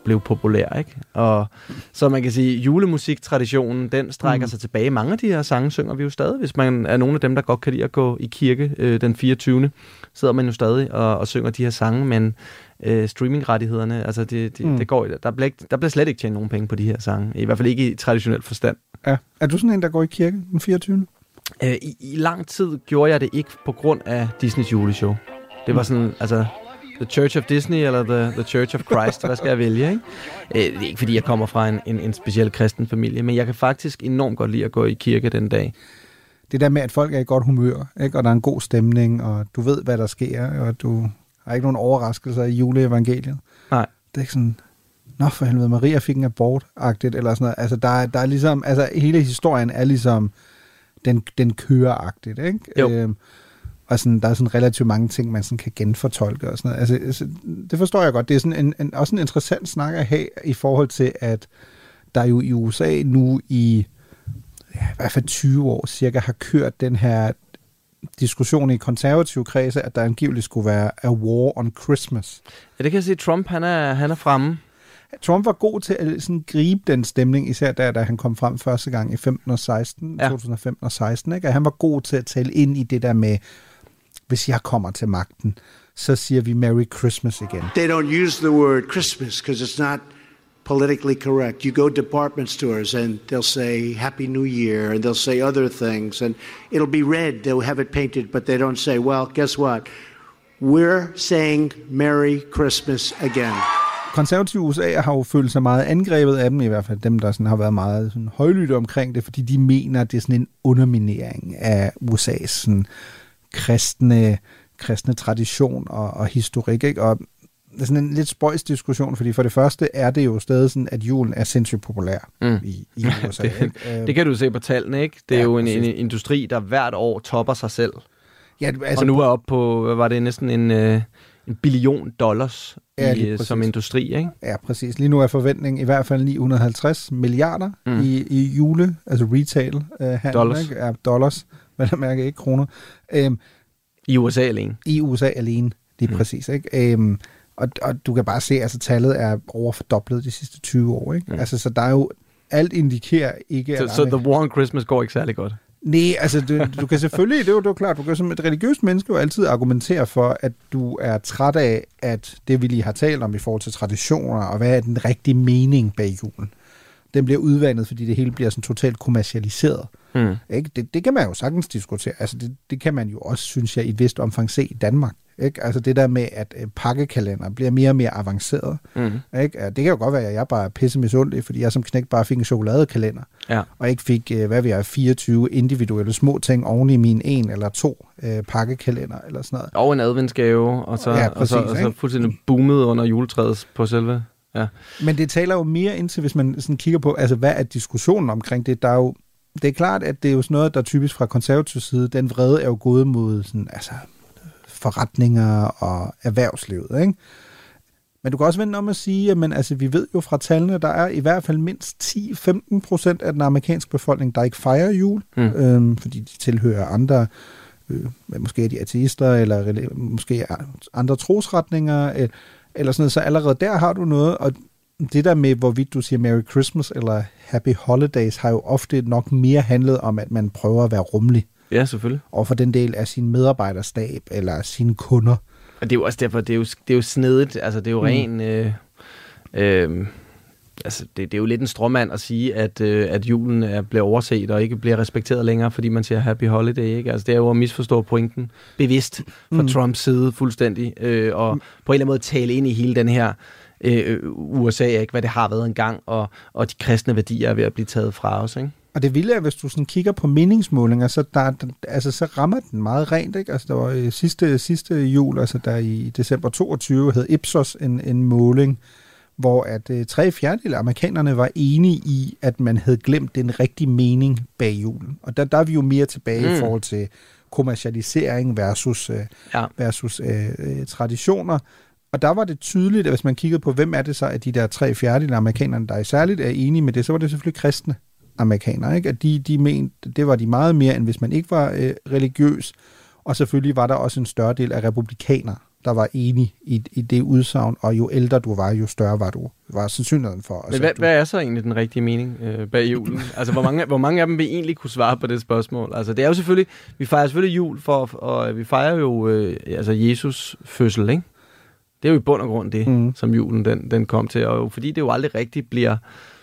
blev populær. Ikke? Og så man kan sige, julemusiktraditionen, den strækker mm. sig tilbage. Mange af de her sange synger vi jo stadig. Hvis man er nogle af dem, der godt kan lide at gå i kirke øh, den 24. sidder man jo stadig og, og synger de her sange, men øh, streamingrettighederne, altså det, det, Mm. mm. det går, der, bliver ikke, der bliver slet ikke tjent nogen penge på de her sange. I hvert fald ikke i traditionel forstand. Ja. Er du sådan en, der går i kirke den 24. Øh, i, I lang tid gjorde jeg det ikke på grund af Disneys juleshow. Det var sådan, altså, The Church of Disney eller The, the Church of Christ, hvad skal jeg vælge, ikke? Øh, det er ikke fordi, jeg kommer fra en, en, en speciel kristen familie, men jeg kan faktisk enormt godt lide at gå i kirke den dag. Det der med, at folk er i godt humør, ikke? og der er en god stemning, og du ved, hvad der sker, og du har ikke nogen overraskelser i juleevangeliet. Nej. Det er ikke sådan, nå for helvede, Maria fik en abort-agtigt, eller sådan noget. Altså, der er, der er ligesom, altså, hele historien er ligesom, den, den kører-agtigt, ikke? Jo. Øhm, og sådan, der er sådan relativt mange ting, man sådan kan genfortolke og sådan noget. Altså, altså, det forstår jeg godt. Det er sådan en, en, også en interessant snak at have i forhold til, at der jo i USA nu i ja, i hvert fald 20 år cirka har kørt den her diskussion i konservative kredse, at der angiveligt skulle være a war on Christmas. Ja, det kan jeg sige, Trump han er, han er fremme. Trump var god til at sådan gribe den stemning, især der, da han kom frem første gang i 15 og 16, ja. 2015 og 16. Ikke? Og han var god til at tale ind i det der med, hvis jeg kommer til magten, så siger vi Merry Christmas igen. They don't use the word Christmas because it's not politically correct. You go department stores and they'll say Happy New Year and they'll say other things and it'll be red. They'll have it painted, but they don't say, well, guess what? We're saying Merry Christmas again. konservative USA har jo følt sig meget angrebet af dem, i hvert fald dem, der sådan har været meget sådan højlytte omkring det, fordi de mener, at det er sådan en underminering af USA's sådan kristne, kristne tradition og, og historik. Ikke? Og det er sådan en lidt spøjs diskussion, fordi for det første er det jo stadig sådan, at julen er sindssygt populær Mm. i, i USA. det, ikke? det kan du se på tallene, ikke? Det er Ja, jo en, en industri, der hvert år topper sig selv. Ja, altså og nu er op på, hvad var det, næsten en, øh, en billion dollars Ja, i, præcis. som industri, ikke? Ja, præcis. Lige nu er forventningen i hvert fald 950 milliarder. Mm. i, i jule, altså retail uh, handel, Dollars. Ikke? Ja, dollars, hvad der mærker ikke kroner. Um, I USA alene. I USA alene, lige mm. præcis. Ikke? Um, og, og du kan bare se, at altså, tallet er over fordoblet de sidste 20 år. Ikke? Mm. Altså, så der er jo, alt indikerer ikke, Så, at så The War on Christmas går ikke særlig godt. Nej, altså du, du kan selvfølgelig, det er, jo, det er jo klart, du kan som et religiøst menneske jo altid argumentere for, at du er træt af, at det vi lige har talt om i forhold til traditioner, og hvad er den rigtige mening bag julen. Den bliver udvandet, fordi det hele bliver sådan totalt kommercialiseret. Mm. Ikke? Det, det kan man jo sagtens diskutere. Altså det, det kan man jo også, synes jeg, i et vist omfang se i Danmark. Ikke? Altså det der med, at øh, pakkekalender bliver mere og mere avanceret. Mm. Ikke? Det kan jo godt være, at jeg bare er pisse misundelig, fordi jeg som knæk bare fik en chokoladekalender, Ja. og ikke fik, øh, hvad vi er, 24 individuelle små ting oven i min en eller to øh, pakkekalender eller sådan noget. Og en adventsgave, og så, Ja, og så, præcis, og så fuldstændig boomet under juletræet på selve. Ja. Men det taler jo mere ind til, hvis man sådan kigger på, altså hvad er diskussionen omkring det? Der er jo, det er klart, at det er jo sådan noget, der er typisk fra konservativ side, den vrede er jo gået mod sådan, altså, forretninger og erhvervslivet, ikke? Men du kan også vende om at sige, at men, altså, vi ved jo fra tallene, der er i hvert fald mindst 10-15 procent af den amerikanske befolkning, der ikke fejrer jul, Mm. øhm, fordi de tilhører andre, øh, måske er de ateister, eller måske er andre trosretninger, øh, eller sådan noget. Så allerede der har du noget, og det der med, hvorvidt du siger Merry Christmas eller Happy Holidays, har jo ofte nok mere handlet om, at man prøver at være rummelig ja, selvfølgelig. over for den del af sin medarbejderstab eller sine kunder. Og det er jo også derfor, det er jo, det er jo snedigt. Altså, det er jo Mm. ren... Øh, øh, altså, det, det er jo lidt en stråmand at sige, at, øh, at julen er, bliver overset og ikke bliver respekteret længere, fordi man siger Happy Holiday, ikke? Altså, det er jo at misforstå pointen bevidst fra Mm. Trumps side fuldstændig, øh, og på en eller anden måde tale ind i hele den her øh, USA, ikke? hvad det har været engang, og, og de kristne værdier er ved at blive taget fra os, ikke? Og det vilde er, hvis du sådan kigger på meningsmålinger, så, der, altså, så rammer den meget rent. Ikke? Altså, der var sidste, sidste jul, altså der i december 22, havde Ipsos en, en måling, hvor at øh, tre fjerdedel af amerikanerne var enige i, at man havde glemt den rigtige mening bag julen. Og der, der er vi jo mere tilbage mm. I forhold til kommercialisering versus, øh, Ja. versus øh, øh, traditioner. Og der var det tydeligt, at hvis man kiggede på, hvem er det så af de der tre fjerdedel af amerikanerne, der er særligt er enige med det, så var det selvfølgelig kristne amerikanere. Ikke? At de, de mente, det var de meget mere, end hvis man ikke var øh, religiøs. Og selvfølgelig var der også en større del af republikanere, der var enige i, i det udsagn, og jo ældre du var, jo større var du. Var sandsynligheden for. Men hvad, du, hvad er så egentlig den rigtige mening øh, bag julen? altså, hvor mange, hvor mange af dem vil egentlig kunne svare på det spørgsmål? Altså, det er jo selvfølgelig, vi fejrer selvfølgelig jul, for, og vi fejrer jo øh, altså Jesus fødsel, ikke? Det er jo i bund og grund det, Mm. som julen den, den kom til. Og fordi det jo aldrig rigtigt bliver,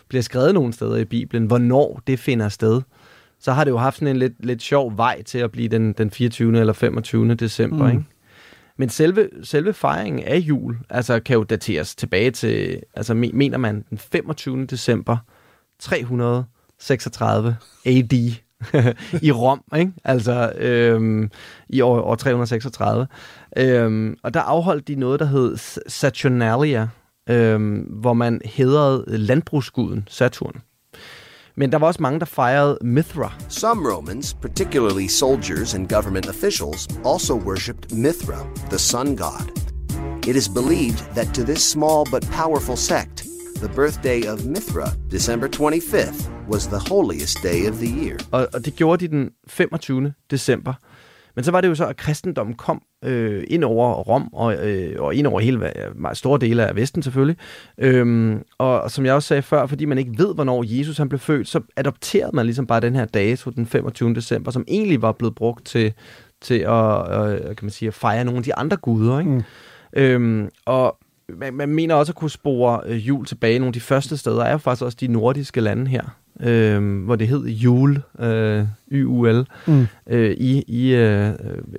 bliver skrevet nogen steder i Bibelen, hvornår det finder sted, så har det jo haft sådan en lidt, lidt sjov vej til at blive den, den 24. eller 25. december, Mm. ikke? Men selve, selve fejringen af jul, altså kan jo dateres tilbage til, altså me- mener man den 25. december 336 AD i Rom, ikke? Altså øhm, i år, år 336. Øhm, og der afholdt de noget, der hed Saturnalia, øhm, hvor man hedrede landbrugsguden Saturn. Men der var også mange, der fejrede Mithra. Some Romans, particularly soldiers and government officials, also worshipped Mithra, the sun god. It is believed that to this small but powerful sect, the birthday of Mithra, December 25th, was the holiest day of the year. Og, og det gjorde de den 25. december. Men så var det jo så, at kristendommen kom øh, ind over Rom, og, øh, og ind over hele meget store dele af Vesten selvfølgelig. Øhm, og, og som jeg også sagde før, fordi man ikke ved, hvornår Jesus han blev født, så adopterede man ligesom bare den her dato, den 25. december, som egentlig var blevet brugt til, til at, øh, kan man sige, at fejre nogle af de andre guder. Ikke? Mm. Øhm, og man, man mener også at kunne spore øh, jul tilbage. Nogle af de første steder er jo faktisk også de nordiske lande her, øh, hvor det hed jul, øh, Y-U-L, Mm. øh, i, i øh,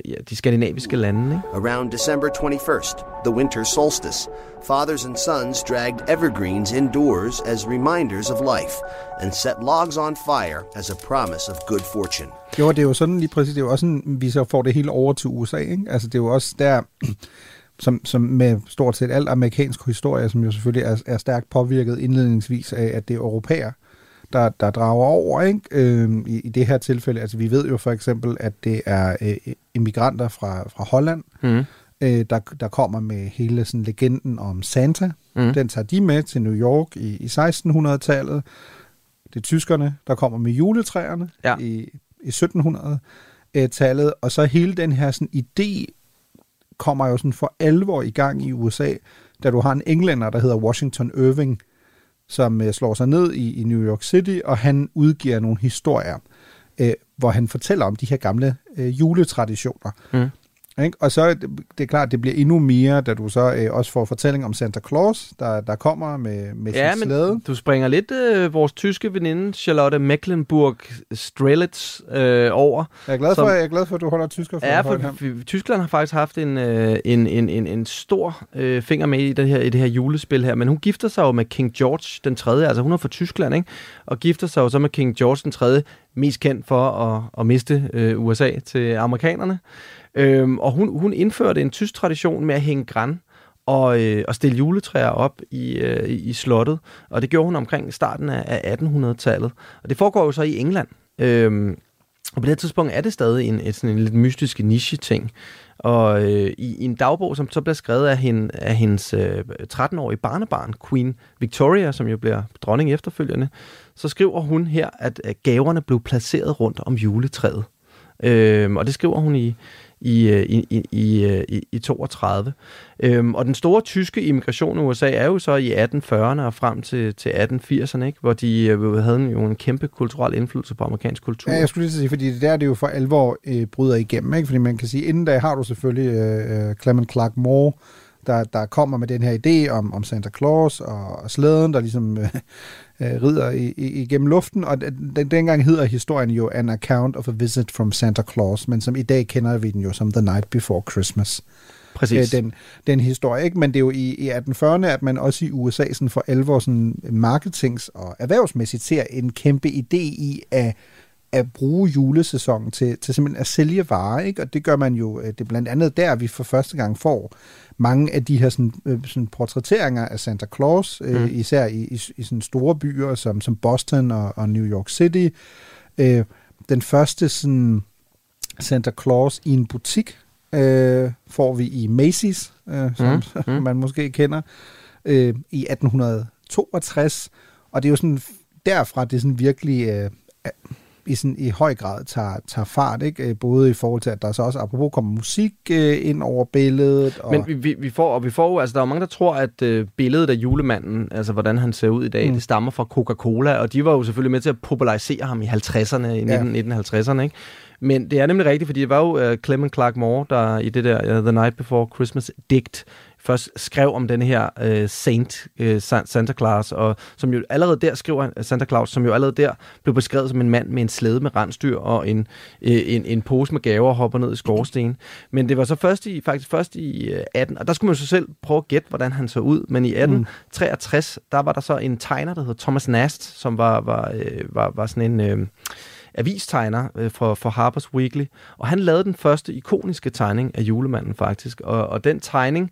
ja, de skandinaviske lande. Ikke? Around December 21st, the winter solstice, fathers and sons dragged evergreens indoors as reminders of life and set logs on fire as a promise of good fortune. Jo, det er jo sådan lige præcis, det er jo også sådan, vi så får det hele over til USA, ikke? Altså det er jo også der, som, som med stort set al amerikansk historie, som jo selvfølgelig er, er stærkt påvirket indledningsvis af, at det er europæer, der, der drager over, ikke? Øhm, i, I det her tilfælde, altså vi ved jo for eksempel, at det er øh, immigranter fra, fra Holland, Mm. øh, der, der kommer med hele sådan legenden om Santa. Mm. Den tager de med til New York i, i 1600-tallet. Det er tyskerne, der kommer med juletræerne Ja. i, i 1700-tallet. Og så hele den her sådan idé kommer jo sådan for alvor i gang i USA, da du har en englænder, der hedder Washington Irving, som øh, slår sig ned i, i New York City, og han udgiver nogle historier øh, hvor han fortæller om de her gamle øh, juletraditioner. Mm. Ikke? Og så er det, er klart, det bliver endnu mere, da du så øh, også får fortælling om Santa Claus, der, der kommer med, med Ja, sin men slæde. du springer lidt øh, vores tyske veninde, Charlotte Mecklenburg Strelitz, øh, over. Jeg er glad for, som- jeg er glad for at du holder tysker for Ja, for Tyskland har faktisk haft en, øh, en, en, en, en stor øh, finger med i det, her, i det her julespil her, men hun gifter sig jo med King George den 3., altså hun er fra Tyskland, ikke? og gifter sig jo så med King George den 3., mest kendt for at, at miste øh, USA til amerikanerne. Øhm, og hun, hun indførte en tysk tradition med at hænge græn og, øh, og stille juletræer op i, øh, i slottet, og det gjorde hun omkring starten af, af 1800-tallet. Og det foregår jo så i England. Øhm, og på det her tidspunkt er det stadig en, et, sådan en lidt mystisk niche-ting. Og øh, i, i en dagbog, som så bliver skrevet af, hende, af hendes øh, 13-årige barnebarn, Queen Victoria, som jo bliver dronning efterfølgende, så skriver hun her, at gaverne blev placeret rundt om juletræet. Øh, og det skriver hun i, Øh, i, i, i, øh, i, i, 32. Øhm, og den store tyske immigration i USA er jo så i 1840'erne og frem til, til 1880'erne, ikke? hvor de øh, havde jo en kæmpe kulturel indflydelse på amerikansk kultur. Ja, jeg skulle lige sige, fordi det der er det jo for alvor øh, bryder igennem, ikke? Fordi man kan sige, inden da har du selvfølgelig øh, øh Clement Clark Moore, der, der kommer med den her idé om, om Santa Claus og, og slæden, der ligesom øh, øh, rider i, i, igennem luften, og den, dengang hedder historien jo An Account of a Visit from Santa Claus, men som i dag kender vi den jo som The Night Before Christmas. Præcis. Øh, den, den historie, ikke? Men det er jo i, i 1840'erne, at man også i USA sådan for alvor sådan marketings- og erhvervsmæssigt ser en kæmpe idé i at, at bruge julesæsonen til, til simpelthen at sælge varer, ikke? Og det gør man jo, øh, det er blandt andet der, vi for første gang får mange af de her sådan, øh, sådan portrætteringer af Santa Claus, øh, Mm. især i, i, i sådan store byer som, som Boston og, og New York City. Øh, den første sådan Santa Claus i en butik øh, får vi i Macy's, øh, som Mm, mm. man måske kender, øh, i 1862. Og det er jo sådan derfra, det sådan virkelig øh, er- i, sådan, i høj grad tager, tager fart, ikke? Øh, både i forhold til, at der så også apropos kommer musik øh, ind over billedet. Og, Men vi, vi, vi får, og vi får altså der er mange, der tror, at øh, billedet af julemanden, altså hvordan han ser ud i dag, Mm. det stammer fra Coca-Cola, og de var jo selvfølgelig med til at popularisere ham i 50'erne, i Ja. 19, 1950'erne, ikke? Men det er nemlig rigtigt, fordi det var jo uh, Clement Clark Moore, der i det der uh, The Night Before Christmas digt først skrev om den her uh, Saint uh, Santa Claus, og som jo allerede der skriver uh, Santa Claus, som jo allerede der blev beskrevet som en mand med en slæde med rensdyr og en, uh, en, en pose med gaver og hopper ned i skorstenen. Men det var så først i, faktisk først i uh, 18, og der skulle man jo så selv prøve at gætte, hvordan han så ud, men i 1863, der var der så en tegner, der hed Thomas Nast, som var, var, øh, var, var sådan en... Øh, avistegner øh, for, for Harper's Weekly, og han lavede den første ikoniske tegning af julemanden faktisk, og, og den tegning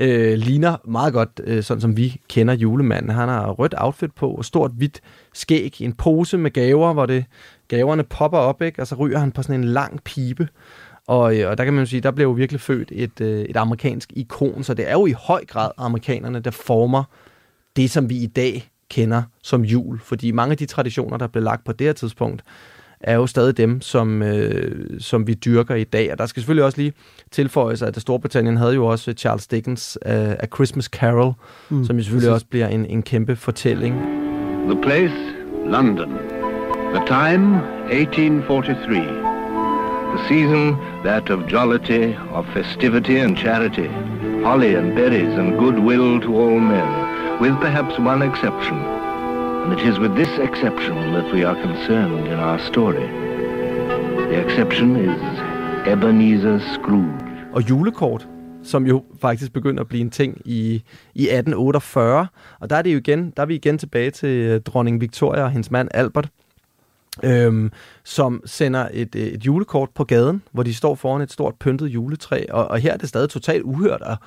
øh, ligner meget godt, øh, sådan som vi kender julemanden. Han har rødt outfit på, og stort hvidt skæg, en pose med gaver, hvor det gaverne popper op, ikke? og så ryger han på sådan en lang pibe. Og, øh, og der kan man jo sige, der blev jo virkelig født et, øh, et amerikansk ikon, så det er jo i høj grad amerikanerne, der former det, som vi i dag kender som jul. Fordi mange af de traditioner, der blev lagt på det her tidspunkt, er jo stadig dem, som, øh, som vi dyrker i dag. Og der skal selvfølgelig også lige tilføjes, at Storbritannien havde jo også Charles Dickens uh, A Christmas Carol, Mm, som jo selvfølgelig også bliver en, en kæmpe fortælling. The place, London. The time, 1843. The season, that of jollity, of festivity and charity. Holly and berries and goodwill to all men, with perhaps one exception. It is with this exception that we are concerned in our story. The exception is Ebenezer Scrooge. og julekort, som jo faktisk begynder at blive en ting i, i 1848. Og der er, det jo igen, der er vi igen tilbage til øh, dronning Victoria og hendes mand Albert, øhm, som sender et, øh, et julekort på gaden, hvor de står foran et stort pyntet juletræ. Og, og her er det stadig totalt uhørt at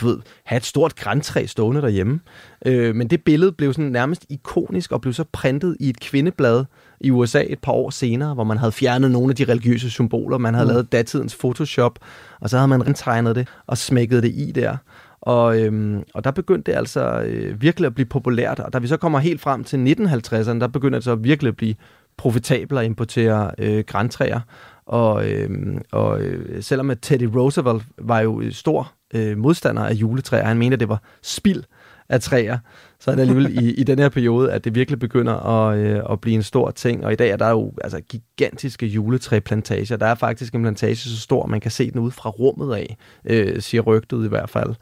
du ved, have et stort græntræ stående derhjemme. Øh, men det billede blev sådan nærmest ikonisk og blev så printet i et kvindeblad i USA et par år senere, hvor man havde fjernet nogle af de religiøse symboler. Man havde Mm. lavet datidens Photoshop, og så havde man rentegnet det og smækket det i der. Og, øhm, og der begyndte det altså øh, virkelig at blive populært. Og da vi så kommer helt frem til 1950'erne, der begynder det så virkelig at blive profitabelt at importere øh, græntræer. Og, øh, og øh, selvom at Teddy Roosevelt var jo øh, stor øh, modstander af juletræer, han mente, at det var spild af træer, så er det alligevel i, i den her periode, at det virkelig begynder at, øh, at blive en stor ting. Og i dag er der jo altså, gigantiske juletræplantager. Der er faktisk en plantage så stor, at man kan se den ud fra rummet af, øh, siger rygtet i hvert fald.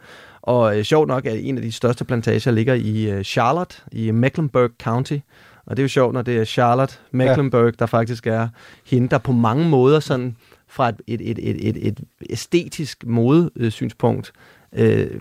Og øh, sjovt nok, at en af de største plantager ligger i øh, Charlotte, i Mecklenburg County. Og det er jo sjovt, når det er Charlotte Mecklenburg, ja. der faktisk er hende, der på mange måder sådan fra et, et, et, et, et, et æstetisk modesynspunkt øh,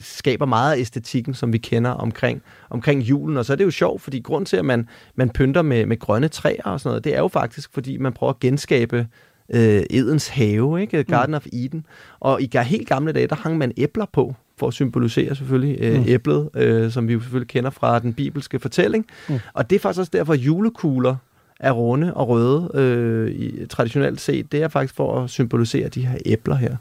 skaber meget af æstetikken, som vi kender omkring, omkring julen. Og så er det jo sjovt, fordi grund til, at man, man pynter med, med grønne træer og sådan noget, det er jo faktisk, fordi man prøver at genskabe øh, Edens have, ikke? Garden mm. of Eden. Og i helt gamle dage, der hang man æbler på, for at symbolisere selvfølgelig øh, mm. æblet, øh, som vi jo selvfølgelig kender fra den bibelske fortælling. Mm. Og det er faktisk også derfor, at julekugler er runde og røde øh, i, traditionelt set. Det er faktisk for at symbolisere de her æbler her.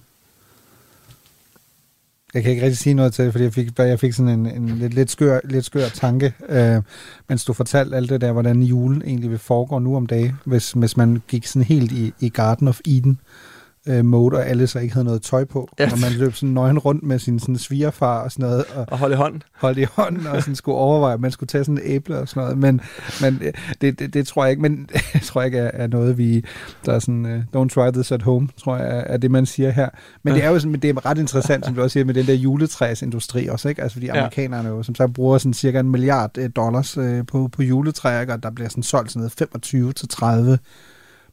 Jeg kan ikke rigtig sige noget til det, fordi jeg fik, jeg fik sådan en, en lidt, lidt, skør, lidt skør tanke, øh, mens du fortalte alt det der, hvordan julen egentlig vil foregå nu om dagen, hvis, hvis man gik sådan helt i, i Garden of Eden øh, mode, og alle så ikke havde noget tøj på. Ja. Og man løb sådan nøgen rundt med sin sådan svigerfar og sådan noget. Og, og holde i hånden. Holde i hånden, og sådan skulle overveje, at man skulle tage sådan et æble og sådan noget. Men, men øh, det, det, det, tror jeg ikke, men det tror jeg ikke er, er noget, vi, der er sådan, uh, don't try this at home, tror jeg, er, det, man siger her. Men ja. det er jo sådan, det er ret interessant, som du også siger, med den der juletræsindustri også, ikke? Altså, fordi amerikanerne jo, som sagt, bruger sådan cirka en milliard øh, dollars øh, på, på juletræer, og der bliver sådan solgt sådan noget 25 til 30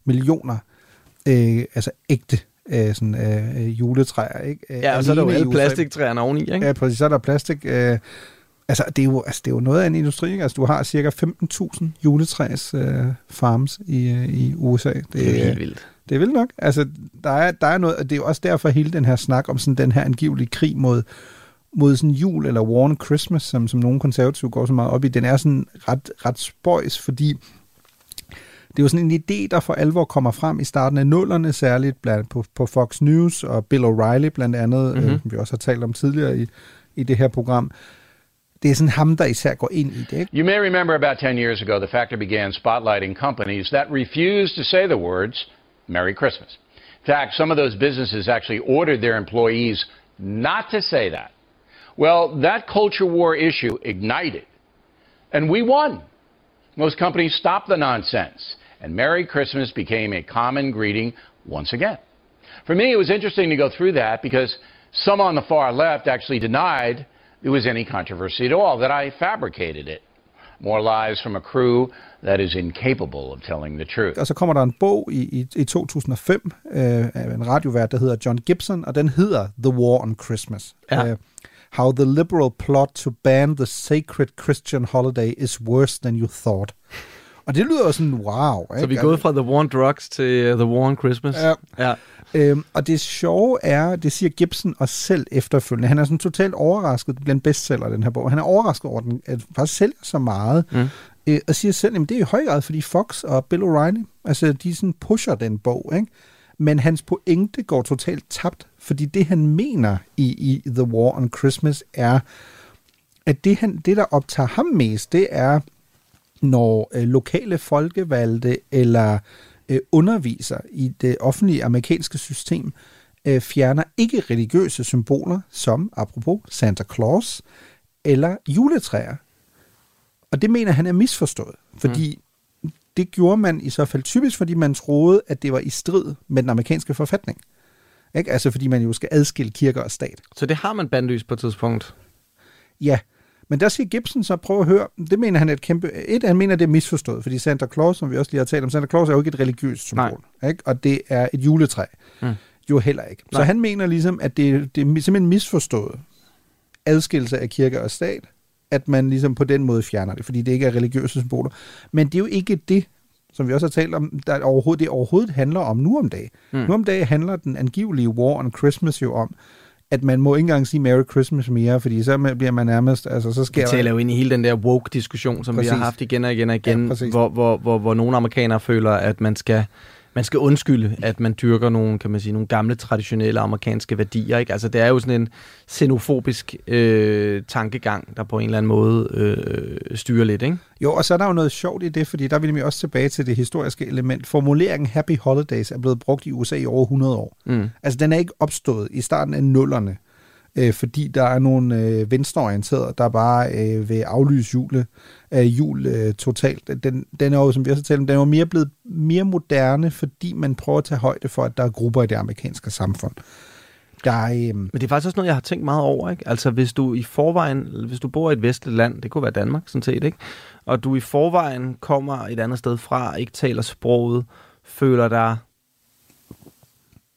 millioner øh, altså ægte øh, sådan, øh, juletræer. Ikke? Ja, og så er der jo alle plastiktræerne oveni. Ikke? Ja, præcis. Så er der plastik. Øh, altså, det er, jo, altså, det er jo noget af en industri. Ikke? Altså, du har cirka 15.000 juletræs øh, farms i, øh, i USA. Det, det er helt vildt. Det er vildt nok. Altså, der er, der er noget, og det er jo også derfor hele den her snak om sådan den her angivelige krig mod, mod sådan jul eller War on Christmas, som, som nogle konservative går så meget op i, den er sådan ret, ret spøjs, fordi det er jo sådan en idé, der for alvor kommer frem i starten af nullerne, særligt blandt på, på Fox News og Bill O'Reilly blandt andet, mm-hmm. øh, som vi også har talt om tidligere i, i det her program. Det er sådan ham, der især går ind i det. Ikke? You may remember about 10 years ago, the factor began spotlighting companies that refused to say the words Merry Christmas. In fact, some of those businesses actually ordered their employees not to say that. Well, that culture war issue ignited, and we won. Most companies stopped the nonsense. And Merry Christmas became a common greeting once again. For me, it was interesting to go through that because some on the far left actually denied there was any controversy at all, that I fabricated it. More lies from a crew that is incapable of telling the truth. Og så kommer der en bog i, i, i 2005 øh, af en radiovært, der hedder John Gibson, og den hedder The War on Christmas. Ja. Uh, how the liberal plot to ban the sacred Christian holiday is worse than you thought. Og det lyder sådan, wow. Ikke? Så vi er gået fra The War on Drugs til uh, The War on Christmas. Ja. ja. Øhm, og det sjove er, det siger Gibson også selv efterfølgende, han er sådan totalt overrasket, det bliver en bestseller, den her bog. Han er overrasket over, at den at faktisk sælger så meget. Mm. Øh, og siger selv, at det er i høj grad, fordi Fox og Bill O'Reilly, altså de sådan pusher den bog, ikke? Men hans pointe går totalt tabt, fordi det han mener i, i The War on Christmas er, at det, han, det der optager ham mest, det er når øh, lokale folkevalgte eller øh, underviser i det offentlige amerikanske system øh, fjerner ikke religiøse symboler som, apropos, Santa Claus eller juletræer. Og det mener han er misforstået, fordi mm. det gjorde man i så fald typisk, fordi man troede, at det var i strid med den amerikanske forfatning. Ikke? Altså fordi man jo skal adskille kirker og stat. Så det har man bandlyst på et tidspunkt? Ja, men der siger Gibson så, prøv at høre, det mener han er et kæmpe... Et, han mener, det er misforstået, fordi Santa Claus, som vi også lige har talt om, Santa Claus er jo ikke et religiøst symbol, ikke? og det er et juletræ. Mm. Jo heller ikke. Nej. Så han mener ligesom, at det, det er simpelthen misforstået adskillelse af kirke og stat, at man ligesom på den måde fjerner det, fordi det ikke er religiøse symboler. Men det er jo ikke det, som vi også har talt om, der overhovedet, det overhovedet handler om nu om dagen. Mm. Nu om dagen handler den angivelige War on Christmas jo om, at man må ikke engang sige Merry Christmas mere, fordi så bliver man nærmest, altså så sker Vi taler jo ind i hele den der woke-diskussion, som Præcis. vi har haft igen og igen og igen, ja, hvor, hvor, hvor, hvor nogle amerikanere føler, at man skal man skal undskylde, at man dyrker nogle, kan man sige, nogle gamle, traditionelle amerikanske værdier. Ikke? Altså, det er jo sådan en xenofobisk øh, tankegang, der på en eller anden måde øh, styrer lidt. Ikke? Jo, og så er der jo noget sjovt i det, fordi der vil vi også tilbage til det historiske element. Formuleringen Happy Holidays er blevet brugt i USA i over 100 år. Mm. Altså, den er ikke opstået i starten af nullerne øh, fordi der er nogle øh, venstreorienterede, der bare øh, vil aflyse jule, øh, jul øh, totalt. Den, den er jo, som vi også har talt om, den er jo mere blevet mere moderne, fordi man prøver at tage højde for, at der er grupper i det amerikanske samfund. Der øh, Men det er faktisk også noget, jeg har tænkt meget over. Ikke? Altså hvis du i forvejen, hvis du bor i et vestligt land, det kunne være Danmark sådan set, ikke? og du i forvejen kommer et andet sted fra, ikke taler sproget, føler dig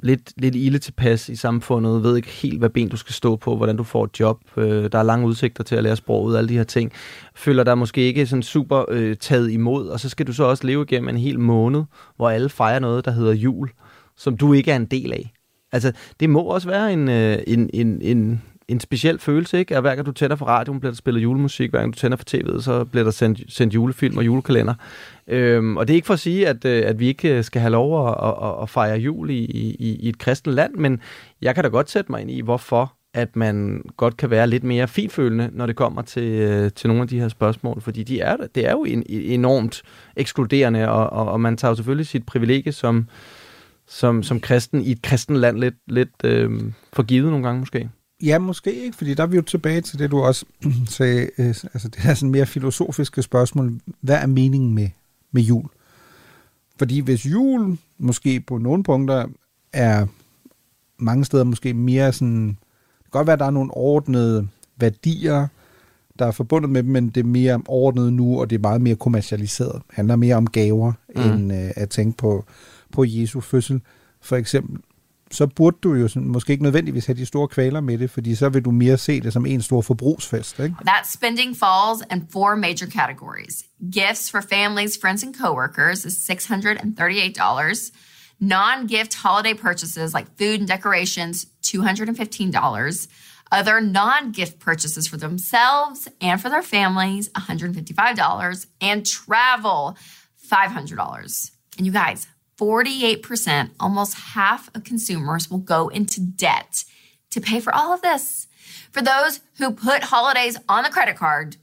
lidt, lidt ille tilpas i samfundet, ved ikke helt, hvad ben du skal stå på, hvordan du får et job, øh, der er lange udsigter til at lære sproget, alle de her ting, føler dig måske ikke sådan super øh, taget imod, og så skal du så også leve igennem en hel måned, hvor alle fejrer noget, der hedder jul, som du ikke er en del af. Altså, det må også være en, øh, en, en, en, en speciel følelse, ikke? At hver gang du tænder for radioen, bliver der spillet julemusik, hver gang du tænder for tv'et, så bliver der sendt, sendt julefilm og julekalender. Øhm, og det er ikke for at sige, at, øh, at vi ikke øh, skal have lov at, at, at fejre jul i, i, i et kristent land, men jeg kan da godt sætte mig ind i, hvorfor at man godt kan være lidt mere finfølende, når det kommer til, øh, til nogle af de her spørgsmål, fordi de er, det er jo en, enormt ekskluderende, og, og, og man tager jo selvfølgelig sit privilegie som, som, som kristen i et kristen land lidt, lidt øh, for givet nogle gange måske. Ja, måske ikke, fordi der er vi jo tilbage til det, du også sagde, øh, altså det er sådan mere filosofiske spørgsmål. Hvad er meningen med, med jul? Fordi hvis jul måske på nogle punkter er mange steder måske mere sådan, det kan godt være, at der er nogle ordnede værdier, der er forbundet med dem, men det er mere ordnet nu, og det er meget mere kommercialiseret. Det handler mere om gaver, mm. end øh, at tænke på, på Jesu fødsel. For eksempel, så burde du jo sådan, måske ikke nødvendigvis have de store kvaler med det, fordi så vil du mere se det som en stor forbrugsfest. Ikke? That spending falls in four major categories. Gifts for families, friends, and coworkers is $638. Non-gift holiday purchases like food and decorations, $215. Other non-gift purchases for themselves and for their families, $155. And travel, $500. And you guys, 48%, almost half of consumers will go into debt to pay for all of this. For those who put holidays on the credit card,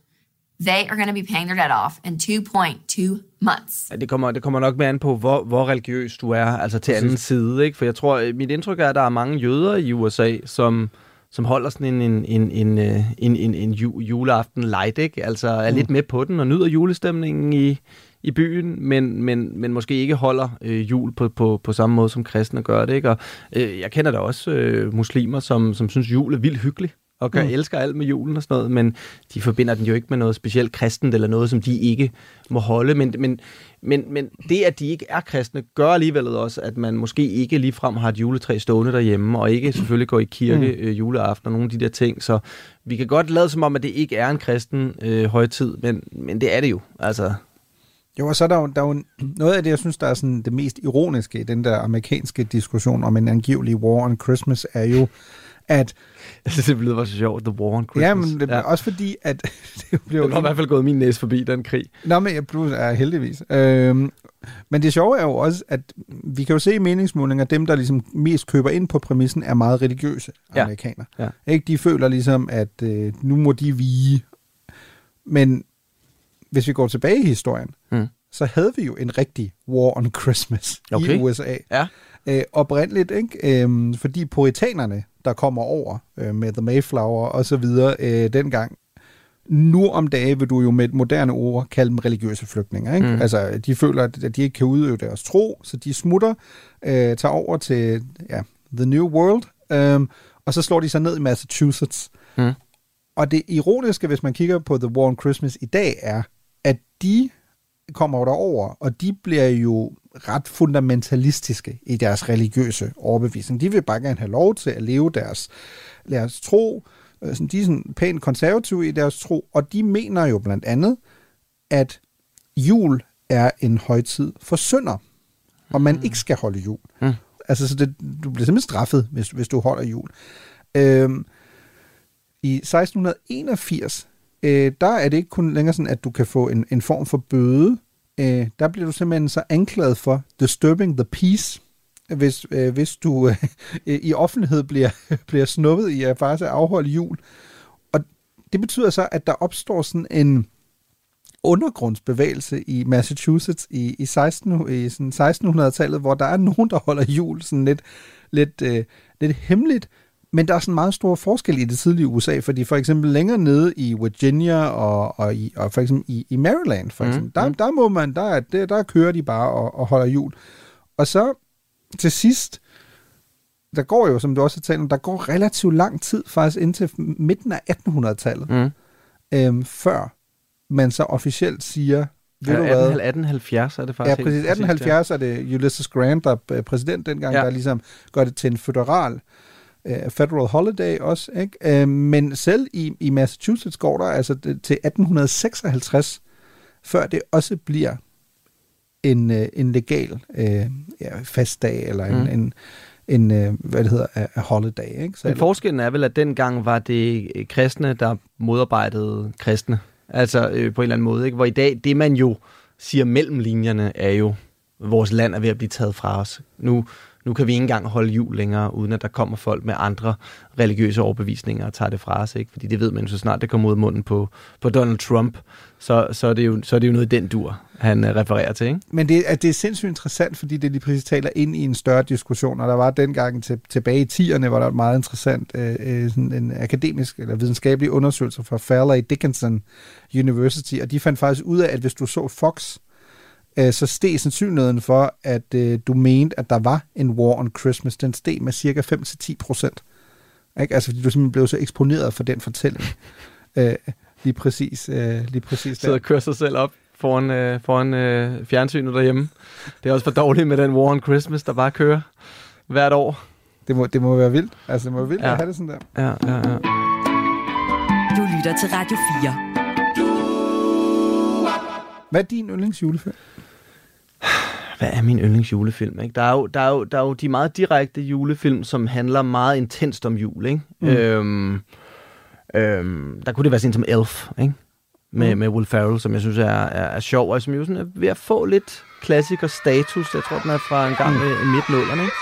they are going to be paying their debt off in 2.2 months. Ja, det kommer, det kommer nok med an på, hvor, hvor religiøs du er, altså til anden side. Ikke? For jeg tror, mit indtryk er, at der er mange jøder i USA, som, som holder sådan en, en, en, en, øh, en, en, en juleaften light, ikke? altså er mm. lidt med på den og nyder julestemningen i, i byen, men, men, men måske ikke holder øh, jul på, på, på samme måde, som kristne gør det. Ikke? Og, øh, jeg kender da også øh, muslimer, som, som synes, jul er vildt hyggeligt og kan mm. elsker alt med julen og sådan noget, men de forbinder den jo ikke med noget specielt kristent eller noget, som de ikke må holde. Men, men, men, men det, at de ikke er kristne, gør alligevel også, at man måske ikke ligefrem har et juletræ stående derhjemme, og ikke selvfølgelig går i kirke mm. øh, juleaften og nogle af de der ting. Så vi kan godt lade som om, at det ikke er en kristen øh, højtid, men, men det er det jo. Altså, jo, og så er der jo, der er jo noget af det, jeg synes, der er sådan det mest ironiske i den der amerikanske diskussion om en angivelig war on Christmas, er jo, at... Altså, det blev så sjovt, The War on Christmas. Ja, men det, ja. også fordi, at... det blev det har i hvert fald gået min næse forbi, den krig. Nå, men jeg plus er heldigvis. Øhm, men det sjove er jo også, at vi kan jo se i meningsmålinger, at dem, der ligesom mest køber ind på præmissen, er meget religiøse amerikanere. Ja. Ikke? De føler ligesom, at øh, nu må de vige. Men hvis vi går tilbage i historien. Så havde vi jo en rigtig war on Christmas okay. i USA. Ja. Øh, oprindeligt, ikke? Øhm, fordi puritanerne, der kommer over øh, med The Mayflower og så videre øh, dengang, nu om dage vil du jo med et moderne ord kalde dem religiøse flygtninge. Ikke? Mm. Altså, de føler, at de ikke kan udøve deres tro, så de smutter, øh, tager over til ja, The New World, øh, og så slår de sig ned i Massachusetts. Mm. Og det ironiske, hvis man kigger på The War on Christmas i dag, er, at de kommer derover, og de bliver jo ret fundamentalistiske i deres religiøse overbevisning. De vil bare gerne have lov til at leve deres, deres tro. Øh, de er sådan pænt konservative i deres tro, og de mener jo blandt andet, at jul er en højtid for synder, og man ikke skal holde jul. Mm. Altså, så det, du bliver simpelthen straffet, hvis, hvis du holder jul. Øhm, I 1681, øh, der er det ikke kun længere sådan, at du kan få en, en form for bøde. Øh, der bliver du simpelthen så anklaget for disturbing the peace, hvis, øh, hvis du øh, i offentlighed bliver, bliver snuppet i at faktisk afholde jul. Og det betyder så, at der opstår sådan en undergrundsbevægelse i Massachusetts i, i, 16, i sådan 1600-tallet, hvor der er nogen, der holder jul sådan lidt, lidt, øh, lidt hemmeligt, men der er sådan meget stor forskel i det tidlige USA, fordi for eksempel længere nede i Virginia og, og, i, og for eksempel i, i Maryland, for Mm, eksempel, der, der må man, der, er, der, der kører de bare og, og holder jul. Og så til sidst, der går jo, som du også har talt om, der går relativt lang tid, faktisk indtil midten af 1800-tallet, Mm. øhm, før man så officielt siger, ved Ja, du hvad? 18, 1870 er det Ja, faktisk. helt præcis. præcist, 1870 er det Ulysses Grant, der er præsident dengang, Ja. ja. der ligesom gør det til en federal uh, federal holiday også. Ikke? Uh, men selv i, i Massachusetts går der altså til 1856, før det også bliver en, uh, en legal uh, ja, festdag, eller en, Mm. en, en uh, hvad det hedder, a, a holiday. Ikke? Men forskellen er vel, at dengang var det øh, kristne, der modarbejdede kristne. Altså øh, på en eller anden måde. Ikke? Hvor i dag, det man jo siger mellem linjerne, er jo, vores land er ved at blive taget fra os. Nu, nu kan vi ikke engang holde jul længere, uden at der kommer folk med andre religiøse overbevisninger og tager det fra os. Ikke? Fordi det ved man, så snart det kommer ud af munden på, på Donald Trump, så, så, er det jo, så er det jo noget i den dur, han øh, refererer til. Ikke? Men det, at det er sindssygt interessant, fordi det lige præcis taler ind i en større diskussion, og der var dengang til, tilbage i 10'erne, hvor der var et meget interessant øh, øh, sådan en akademisk eller videnskabelig undersøgelse fra Fairleigh Dickinson University, og de fandt faktisk ud af, at hvis du så Fox, øh, så steg sandsynligheden for, at øh, du mente, at der var en war on Christmas, den steg med cirka 5-10 procent. Ikke? Altså fordi du simpelthen blev så eksponeret for den fortælling. øh, lige præcis, øh, lige præcis Sidder og kører sig selv op foran, øh, foran øh, fjernsynet derhjemme. Det er også for dårligt med den War on Christmas, der bare kører hvert år. Det må, det må være vildt. Altså, det må være vildt ja. at have det sådan der. Ja, ja, ja. Du lytter til Radio 4. Hvad er din yndlingsjulefilm? Hvad er min yndlingsjulefilm? Ikke? Der, er jo, der, er jo, der er jo de meget direkte julefilm, som handler meget intenst om jul. Ikke? Mm. Øhm, øhm, der kunne det være sådan som Elf, ikke? Med, Mm. med Will Ferrell, som jeg synes er, er, er sjov, og som jo sådan er ved at få lidt klassiker-status. Jeg tror, den er fra en gang i midt nullerne, ikke?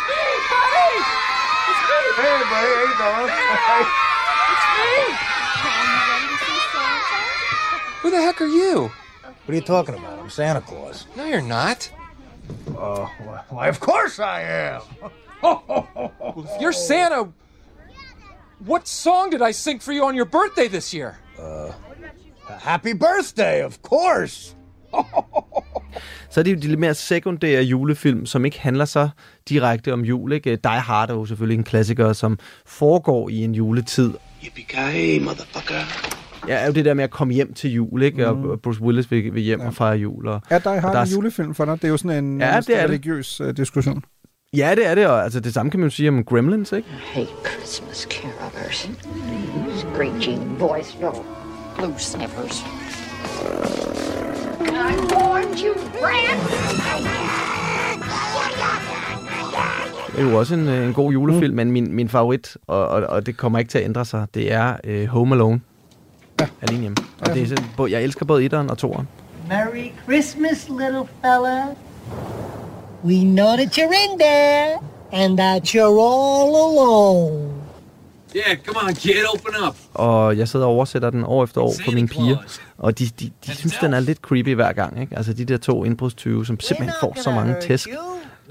Who the heck are you? What are you talking about? I'm Santa Claus. No, you're not. Uh, why, of course I am. Well, if you're Santa, what song did I sing for you on your birthday this year? Uh, happy birthday, of course. Så er det jo de lidt mere sekundære julefilm, som ikke handler så direkte om jul. Ikke? Die Hard er jo selvfølgelig en klassiker, som foregår i en juletid. Yippee-ki-yay, motherfucker. Ja, er jo det der med at komme hjem til jul, ikke? Mm. Og Bruce Willis vil, vil hjem ja. og fejre jul. Og, Er Die Hard der en julefilm for dig? Det er jo sådan en Ja, det er det. religiøs uh, diskussion. Ja, det er det, og altså, det samme kan man jo sige om Gremlins, ikke? hate Christmas carolers. Screeching voice, no blue snippers. I warned you, Det er jo også en, øh, en god julefilm, mm. men min, min favorit, og, og, og det kommer ikke til at ændre sig, det er uh, Home Alone. Ja. Alene hjemme. Og Ja. det er jeg elsker både etteren og toeren. Merry Christmas, little fella. We know that you're in there and that you're all alone. Yeah, come on, kid, open up. Og jeg sidder og oversætter den år efter år for mine piger. Og de, de, de synes, den er lidt creepy hver gang. Ikke? Altså de der to indbrudstyve, som simpelthen får så mange tæsk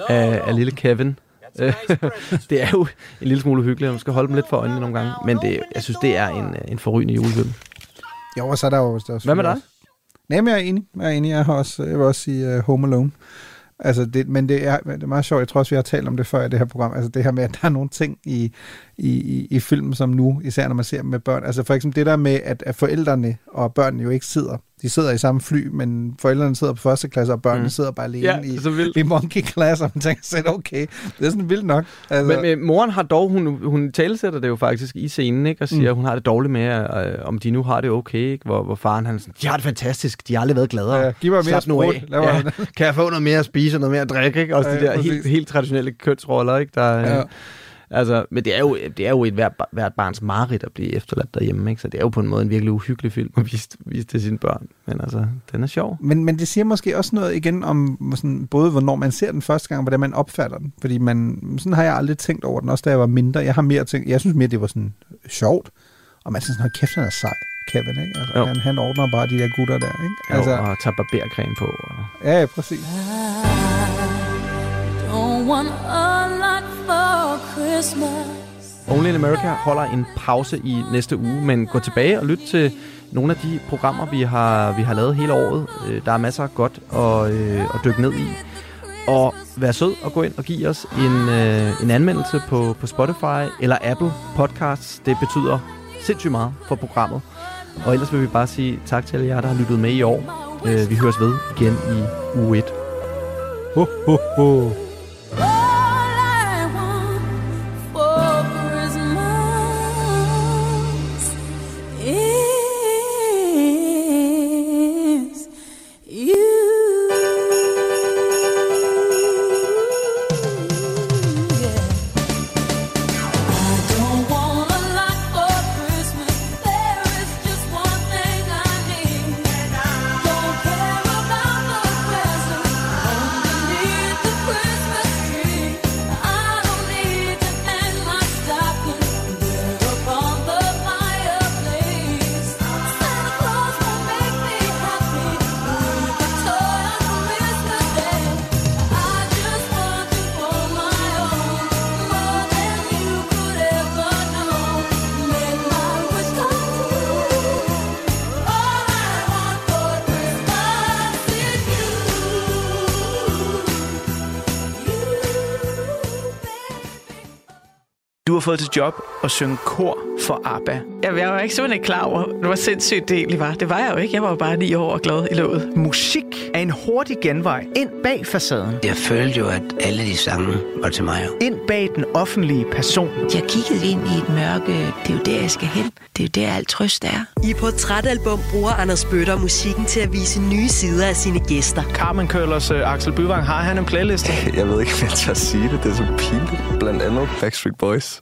af, af lille Kevin. Øh, det er jo en lille smule hyggeligt, og man skal holde dem lidt for øjnene nogle gange. Men det, jeg synes, det er en, en forrygende julefilm. Jo, og så er der jo... Der er Hvad med dig? også- Nej, men jeg er enig. Jeg er enig. Jeg, har også, jeg vil også sige uh, Home Alone. Altså det, men det er, det er meget sjovt. Jeg tror også, vi har talt om det før i det her program. Altså det her med, at der er nogle ting i, i, i, i filmen som nu, især når man ser dem med børn. Altså for eksempel det der med, at, at forældrene og børnene jo ikke sidder. De sidder i samme fly, men forældrene sidder på første klasse, og børnene Mm. mm. sidder bare alene Ja, i, i monkey class, og man tænker selv, okay, det er sådan vildt nok. Altså, Men, men moren har dog, hun, hun talesætter det jo faktisk i scenen, ikke? og siger, mm. Mm. hun har det dårligt med, øh, om de nu har det okay, ikke? Hvor, hvor faren han er sådan, de har det fantastisk, de har aldrig været gladere. Ja, giv mig mere sprut. Ja, kan jeg få noget mere at spise og noget mere at drikke? Ikke? Også Ja, de der præcis. helt, helt traditionelle kønsroller, ikke? Der, ja. Altså, men det er jo, det er jo et hvert, hvert barns mareridt at blive efterladt derhjemme, ikke? så det er jo på en måde en virkelig uhyggelig film at vise, vise til sine børn. Men altså, den er sjov. Men, men det siger måske også noget igen om sådan, både hvornår man ser den første gang, og hvordan man opfatter den. Fordi man, sådan har jeg aldrig tænkt over den, også da jeg var mindre. Jeg har mere tænkt, jeg synes mere, det var sådan sjovt. Og man synes, hold kæft, han er sej, Kevin, ikke? Altså, Jo. han, han ordner bare de der gutter der, ikke? Altså, og tager barbercreme på. Og... ja, ja, præcis. Don't want a lot for Christmas. Only in America holder en pause i næste uge, men gå tilbage og lyt til nogle af de programmer, vi har, vi har lavet hele året. Øh, der er masser af godt at, øh, at dykke ned i. Og vær sød og gå ind og give os en, øh, en anmeldelse på, på Spotify eller Apple Podcasts. Det betyder sindssygt meget for programmet. Og ellers vil vi bare sige tak til alle jer, der har lyttet med i år. Øh, vi høres ved igen i uge 1. Ho, ho, ho. Fået til job at synge kor for ABBA. Jeg, jeg var ikke simpelthen ikke klar over, hvor sindssygt det egentlig var. Det var jeg jo ikke. Jeg var jo bare ni år og glad i låget. Musik en hurtig genvej ind bag facaden. Jeg følte jo, at alle de sange var til mig. Ind bag den offentlige person. Jeg kiggede ind i et mørke. Det er jo der, jeg skal hen. Det er jo der, alt trøst er. I Portrætalbum bruger Anders Bøtter musikken til at vise nye sider af sine gæster. Carmen Køllers uh, Axel Byvang, har han en playliste? Jeg ved ikke, om jeg tør sige det. Det er så pinligt. Blandt andet Backstreet Boys.